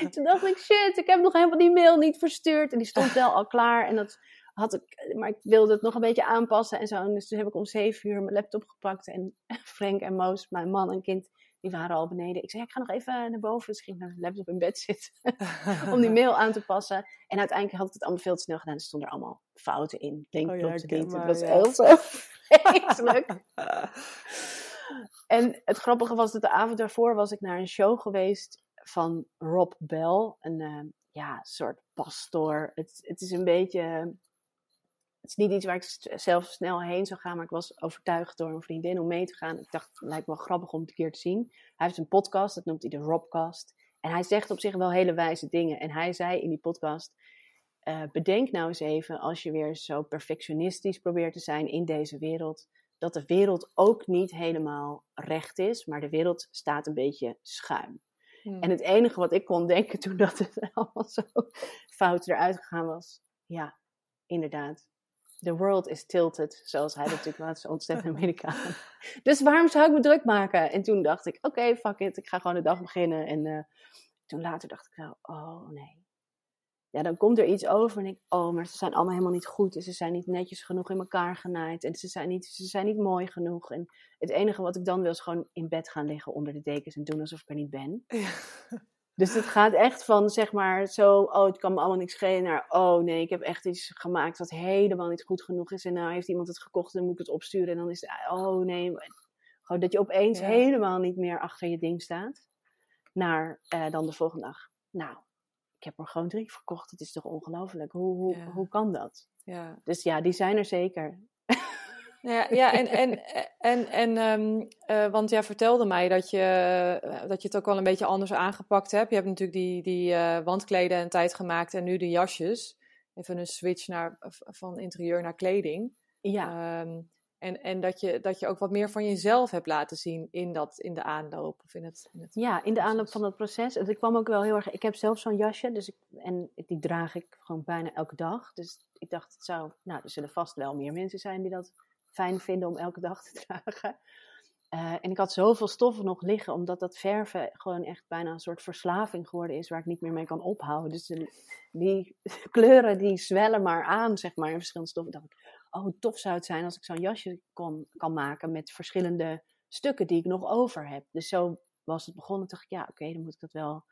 <laughs> Toen dacht ik, shit, ik heb nog helemaal die mail niet verstuurd. En die stond wel al klaar. En dat had ik, maar ik wilde het nog een beetje aanpassen en zo. En dus toen heb ik om zeven uur mijn laptop gepakt. En <laughs> Frank en Moos, mijn man en kind, die waren al beneden. Ik zei, ja, ik ga nog even naar boven. Dus ik ging met mijn laptop in bed zitten <laughs> om die mail aan te passen. En uiteindelijk had ik het allemaal veel te snel gedaan. Er stonden er allemaal fouten in. Link Oh ja, maar, was heel zo vreselijk. En het grappige was dat de avond daarvoor was ik naar een show geweest van Rob Bell. Een eh, ja, soort pastoor. Het, het is een beetje... Het is niet iets waar ik zelf snel heen zou gaan, maar ik was overtuigd door een vriendin om mee te gaan. Ik dacht, het lijkt me wel grappig om het een keer te zien. Hij heeft een podcast, dat noemt hij de Robcast. En hij zegt op zich wel hele wijze dingen. En hij zei in die podcast, eh, bedenk nou eens even, als je weer zo perfectionistisch probeert te zijn in deze wereld, dat de wereld ook niet helemaal recht is, maar de wereld staat een beetje schuin. Hmm. En het enige wat ik kon denken toen dat het <laughs> allemaal zo fout eruit gegaan was, ja, inderdaad. The world is tilted, zoals hij natuurlijk zo ontzettend Amerikaan. <laughs> Dus waarom zou ik me druk maken? En toen dacht ik, oké, fuck it, ik ga gewoon de dag beginnen. En eh, toen later dacht ik wel, oh nee. Ja, dan komt er iets over en ik, oh, maar ze zijn allemaal helemaal niet goed. En ze zijn niet netjes genoeg in elkaar genaaid. En ze zijn niet, ze zijn niet mooi genoeg. En het enige wat ik dan wil is gewoon in bed gaan liggen onder de dekens en doen alsof ik er niet ben. Ja. <laughs> Dus het gaat echt van, zeg maar, zo, oh, het kan me allemaal niks schelen, naar, oh nee, ik heb echt iets gemaakt wat helemaal niet goed genoeg is. En nou heeft iemand het gekocht en dan moet ik het opsturen. En dan is het, oh nee, gewoon dat je opeens Ja. helemaal niet meer achter je ding staat. Naar eh, dan de volgende dag. Nou, ik heb er gewoon drie verkocht. Het is toch ongelooflijk? Hoe, hoe, Ja. hoe kan dat? ja. Dus ja, die zijn er zeker. Ja, ja en, en, en, en ehm, eh, want jij vertelde mij dat je, eh, dat je het ook wel een beetje anders aangepakt hebt. Je hebt natuurlijk die, die eh, wandkleden een tijd gemaakt en nu de jasjes. Even een switch naar, van interieur naar kleding. Ja, Ehm, en en dat, je, dat je ook wat meer van jezelf hebt laten zien in, dat, in de aanloop of in het, in het ja, in de aanloop van dat proces. Het kwam ook wel heel erg. Ik heb zelf zo'n jasje, dus ik, en die draag ik gewoon bijna elke dag. Dus ik dacht, het zou, nou, er zullen vast wel meer mensen zijn die dat fijn vinden om elke dag te <laughs> dragen. Eh, en ik had zoveel stoffen nog liggen, omdat dat verven gewoon echt bijna een soort verslaving geworden is, waar ik niet meer mee kan ophouden. Dus de- die <laughs> kleuren die zwellen maar aan, zeg maar, in verschillende stoffen. Ik dacht, oh, hoe tof zou het zijn als ik zo'n jasje kon, kan maken met verschillende stukken die ik nog over heb. Dus zo was het begonnen. Toen dacht ik, ja, oké, dan moet ik dat wel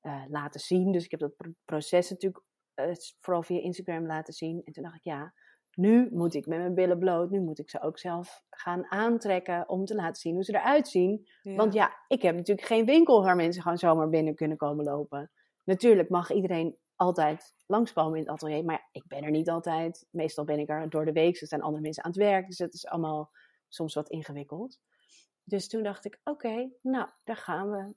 eh, laten zien. Dus ik heb dat pro- proces natuurlijk eh, vooral via Instagram laten zien. En toen dacht ik, ja, nu moet ik met mijn billen bloot. Nu moet ik ze ook zelf gaan aantrekken om te laten zien hoe ze eruit zien. Want ja, ik heb natuurlijk geen winkel waar mensen gewoon zomaar binnen kunnen komen lopen. Natuurlijk mag iedereen altijd langskomen in het atelier, maar ik ben er niet altijd. Meestal ben ik er door de week, er zijn andere mensen aan het werk, dus het is allemaal soms wat ingewikkeld. dus toen dacht ik, oké, nou, daar gaan we.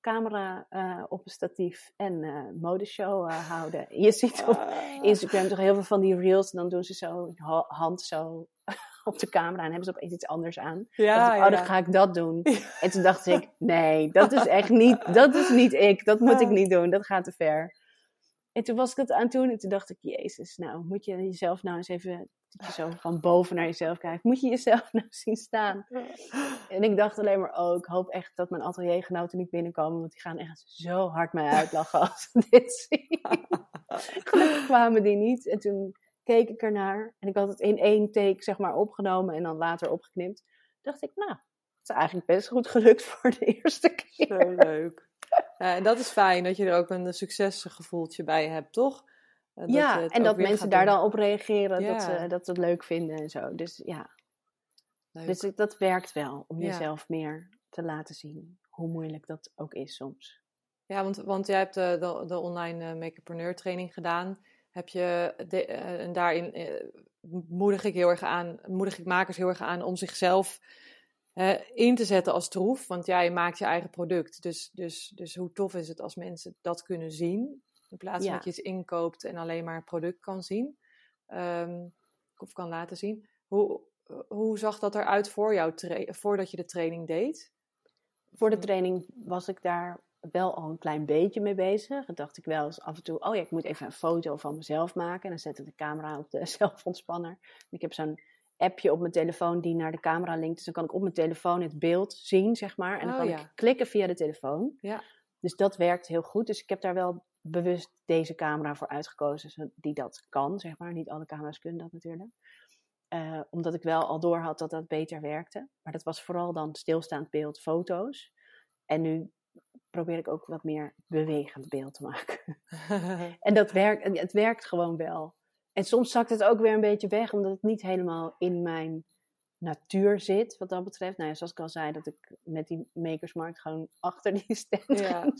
Camera uh, op een statief en uh, modeshow uh, houden. <laughs> Je ziet op Ah. Instagram toch heel veel van die reels. En dan doen ze zo ha- hand zo <laughs> op de camera en hebben ze opeens iets anders aan. Ja, dacht ik, oh, dan ja. ga ik dat doen. <laughs> En toen dacht ik, nee, dat is echt niet, dat is niet ik. Dat moet ik niet doen, dat gaat te ver. En toen was ik dat aan het doen en toen dacht ik, jezus, nou moet je jezelf nou eens even zo van boven naar jezelf kijkt. Moet je jezelf <laughs> nou zien staan? En ik dacht alleen maar, oh, ik hoop echt dat mijn ateliergenoten niet binnenkomen, want die gaan echt zo hard mij uitlachen als ze <laughs> dit zien. <laughs> Gelukkig kwamen die niet. En toen keek ik ernaar en ik had het in één take zeg maar opgenomen en dan later opgeknipt. dacht ik, nou, het is eigenlijk best goed gelukt voor de eerste keer. Zo leuk. Ja, <laughs> en dat is fijn dat je er ook een succesgevoeltje bij hebt, toch? Eh, dat ja, en dat mensen daar doen. dan op reageren, dat, ze, dat het leuk vinden en zo. Dus ja, Leuk. dus dat werkt wel om Ja. jezelf meer te laten zien. Hoe moeilijk dat ook is soms. Ja, want, want jij hebt de, de, de online eh, makepreneur training gedaan. Heb je de, eh, en daarin eh, moedig ik heel erg aan, moedig ik makers heel erg aan om zichzelf eh, in te zetten als troef. Want jij maakt je eigen product. Dus, dus, dus hoe tof is het als mensen dat kunnen zien? In plaats van Ja. dat je iets inkoopt en alleen maar het product kan zien. Ehm, of kan laten zien. Hoe, hoe zag dat eruit voor jou, voordat je de training deed? Voor de training was ik daar wel al een klein beetje mee bezig. Dan dacht ik wel eens af en toe, oh ja, ik moet even een foto van mezelf maken. En dan zet ik de camera op de <laughs> zelfontspanner. Ik heb zo'n appje op mijn telefoon die naar de camera linkt. Dus dan kan ik op mijn telefoon het beeld zien, zeg maar. En dan Oh, kan ja. ik klikken via de telefoon. Ja. Dus dat werkt heel goed. Dus ik heb daar wel bewust deze camera voor uitgekozen, die dat kan, zeg maar. Niet alle camera's kunnen dat natuurlijk. Eh, omdat ik wel al door had dat dat beter werkte. Maar dat was vooral dan stilstaand beeld, foto's. En nu probeer ik ook wat meer bewegend beeld te maken. <laughs> En dat werkt, en het werkt gewoon wel. En soms zakt het ook weer een beetje weg, omdat het niet helemaal in mijn natuur zit, wat dat betreft. Nou ja, zoals ik al zei, dat ik met die makersmarkt gewoon achter die stand Ja.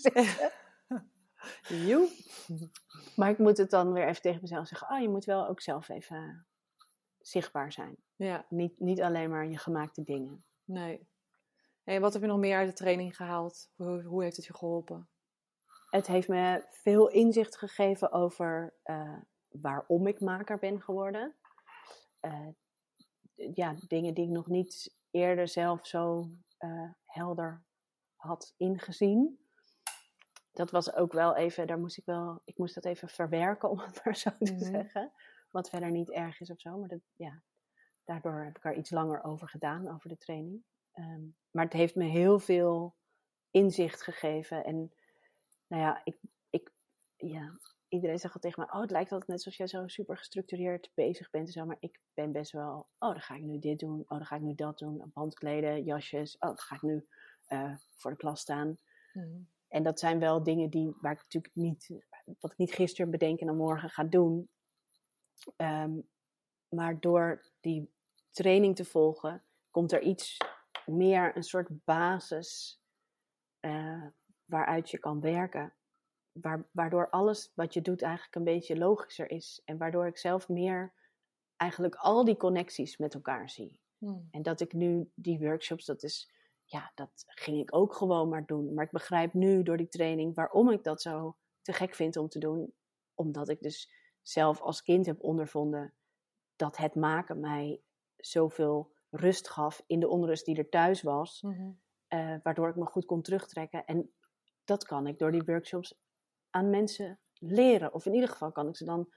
<laughs> Joe. Maar ik moet het dan weer even tegen mezelf zeggen, oh, je moet wel ook zelf even zichtbaar zijn. Ja, Niet, niet alleen maar je gemaakte dingen. nee. En wat heb je nog meer uit de training gehaald? Hoe, hoe heeft het je geholpen? Het heeft me veel inzicht gegeven over eh, waarom ik maker ben geworden. Eh, ja, dingen die ik nog niet eerder zelf zo eh, helder had ingezien. Dat was ook wel even, daar moest ik wel, ik moest dat even verwerken, <laughs> om het maar zo te Mhm. zeggen. Wat verder niet erg is of zo, maar dat, ja, daardoor heb ik er iets langer over gedaan, over de training. Ehm, maar het heeft me heel veel inzicht gegeven. En nou ja, ik, ik, ja, iedereen zegt al tegen mij, oh, het lijkt altijd net alsof jij zo super gestructureerd bezig bent en zo. Maar ik ben best wel, oh, dan ga ik nu dit doen, oh, dan ga ik nu dat doen. Bandkleden, jasjes, oh, dan ga ik nu eh, voor de klas staan. En dat zijn wel dingen die, waar ik natuurlijk niet, wat ik niet gisteren bedenk en dan morgen ga doen. Ehm, maar door die training te volgen, komt er iets meer, een soort basis eh, waaruit je kan werken. Waar, waardoor alles wat je doet eigenlijk een beetje logischer is. En waardoor ik zelf meer eigenlijk al die connecties met elkaar zie. Hmm. En dat ik nu die workshops, dat is, ja, dat ging ik ook gewoon maar doen. Maar ik begrijp nu door die training waarom ik dat zo te gek vind om te doen. Omdat ik dus zelf als kind heb ondervonden dat het maken mij zoveel rust gaf in de onrust die er thuis was. Mhm. eh, waardoor ik me goed kon terugtrekken. En dat kan ik door die workshops aan mensen leren. Of in ieder geval kan ik ze dan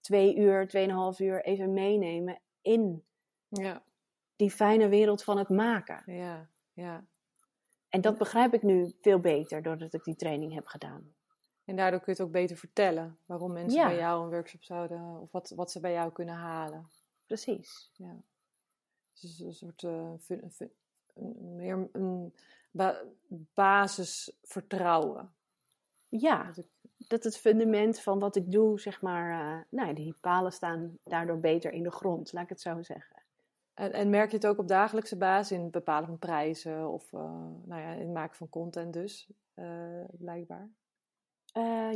twee uur, tweeënhalf uur even meenemen in Ja, die fijne wereld van het maken. ja, ja. En dat begrijp ik nu veel beter doordat ik die training heb gedaan. En daardoor kun je het ook beter vertellen waarom mensen Ja. bij jou een workshop zouden, of wat, wat ze bij jou kunnen halen. Precies. Dus een soort eh, meer een ba- basisvertrouwen. Ja, Dat ik- dat het fundament van wat ik doe, zeg maar, eh, nou, die palen staan daardoor beter in de grond, laat ik het zo zeggen. En, en merk je het ook op dagelijkse basis in het bepalen van prijzen of eh, nou ja, in het maken van content dus, eh, blijkbaar.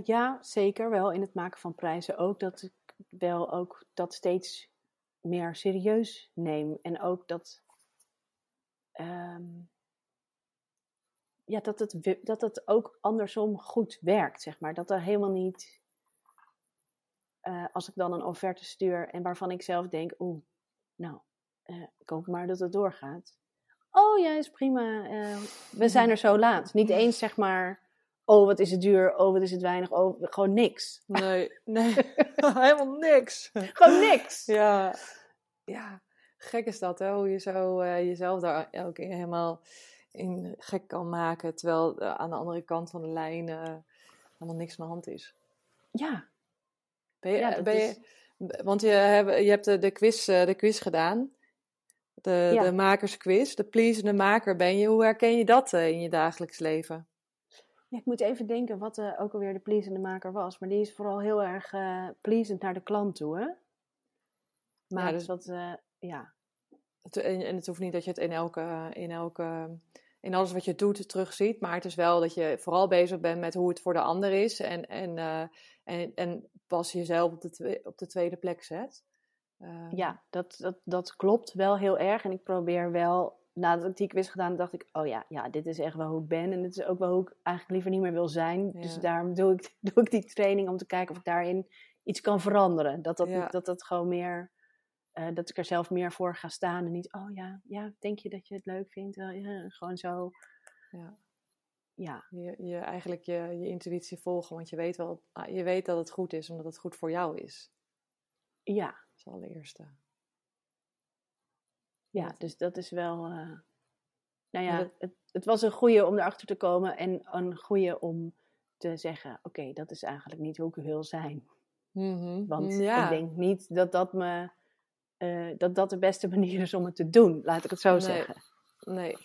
Ja, zeker wel. In het maken van prijzen ook. Dat ik wel ook dat steeds meer serieus neem. En ook dat, ehm, ja, dat, het, dat het ook andersom goed werkt, zeg maar. Dat er helemaal niet, eh, als ik dan een offerte stuur en waarvan ik zelf denk, oeh, nou, uh, ik hoop maar dat het doorgaat. Oh ja, is prima. Uh, we zijn er zo laat. Niet eens zeg maar, oh wat is het duur, oh wat is het weinig, oh gewoon niks. <laughs> Nee, nee, <laughs> helemaal niks. gewoon niks. Ja, ja, gek is dat, hè? hoe je zo jezelf daar elke keer helemaal in gek kan maken, terwijl aan de andere kant van de lijn uh, helemaal niks aan de hand is. Ja. Ben je, ja, ben je, Want je, hebt, je hebt de, de, quiz, de quiz gedaan, de, ja. de makersquiz, de pleasende maker ben je. Hoe herken je dat in je dagelijks leven? Ja, ik moet even denken wat uh, ook alweer de pleasende maker was. Maar die is vooral heel erg uh, pleasend naar de klant toe, hè? Maar ja, dus dat, uh, ja. En, en, het hoeft niet dat je het in elke, in elke in alles wat je doet terugziet. Maar het is wel dat je vooral bezig bent met hoe het voor de ander is. En, en, uh, en, en pas jezelf op de, op de tweede plek zet. Uh, ja, dat, dat, dat klopt wel heel erg. En ik probeer wel, nadat ik die quiz gedaan dacht ik, oh ja, ja, dit is echt wel hoe ik ben. En dit is ook wel hoe ik eigenlijk liever niet meer wil zijn. Ja. Dus daarom doe ik, <laughs> doe ik die training om te kijken of ik daarin iets kan veranderen. Dat dat, ja. dat, dat gewoon meer uh, dat ik er zelf meer voor ga staan en niet, oh ja, ja denk je dat je het leuk vindt? Ja, gewoon zo. Ja. ja. Je, je eigenlijk je, je intuïtie volgen, want je weet, wel, ah, je weet dat het goed is, omdat het goed voor jou is. Ja. Dat is allereerste. Ja, dus dat is wel. Uh, nou ja, dat... het, het was een goede om erachter te komen en een goede om te zeggen: oké, okay, dat is eigenlijk niet hoe ik wil zijn. Mm -hmm. Want ja. ik denk niet dat dat me uh, dat dat de beste <laughs> manier is om het te doen, laat ik het zo nee. zeggen. Nee.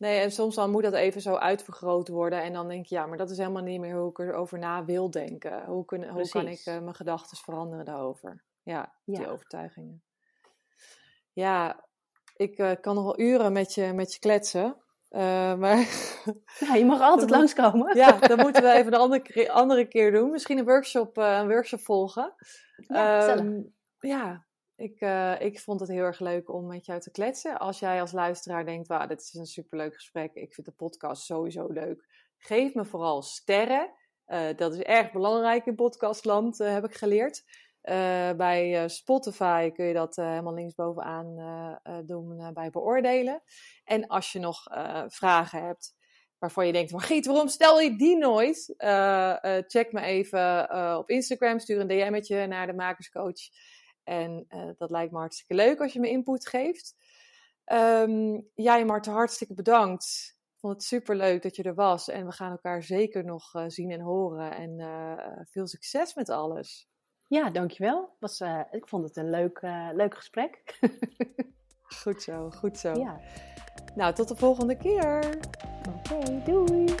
Nee, en soms dan moet dat even zo uitvergroot worden. En dan denk je, ja, maar dat is helemaal niet meer hoe ik erover na wil denken. Hoe, kun, hoe kan ik uh, mijn gedachten veranderen daarover? Ja, die ja. overtuigingen. Ja, ik uh, kan nog wel uren met je, met je kletsen. maar <laughs> ja, je mag altijd <laughs> langskomen. ja, dan moeten we even een andere, keer, andere keer doen. Misschien een workshop, een workshop volgen. Ja, um, ja, ik, uh, ik vond het heel erg leuk om met jou te kletsen. Als jij als luisteraar denkt, wauw, dit is een superleuk gesprek. Ik vind de podcast sowieso leuk. Geef me vooral sterren. Uh, dat is erg belangrijk in podcastland, uh, heb ik geleerd. bij Spotify kun je dat helemaal linksbovenaan doen bij beoordelen. En als je nog vragen hebt waarvan je denkt, Margriet, waarom stel je die nooit? check me even op Instagram, stuur een DM'tje naar de makerscoach. En uh, dat lijkt me hartstikke leuk als je me input geeft. Um, jij, Marten, hartstikke bedankt. Ik vond het super leuk dat je er was. En we gaan elkaar zeker nog uh, zien en horen. En uh, veel succes met alles. Ja, dankjewel. Was, ik vond het een leuk, leuk gesprek. <laughs> goed zo, goed zo. Ja. Nou, tot de volgende keer. Oké, okay, doei.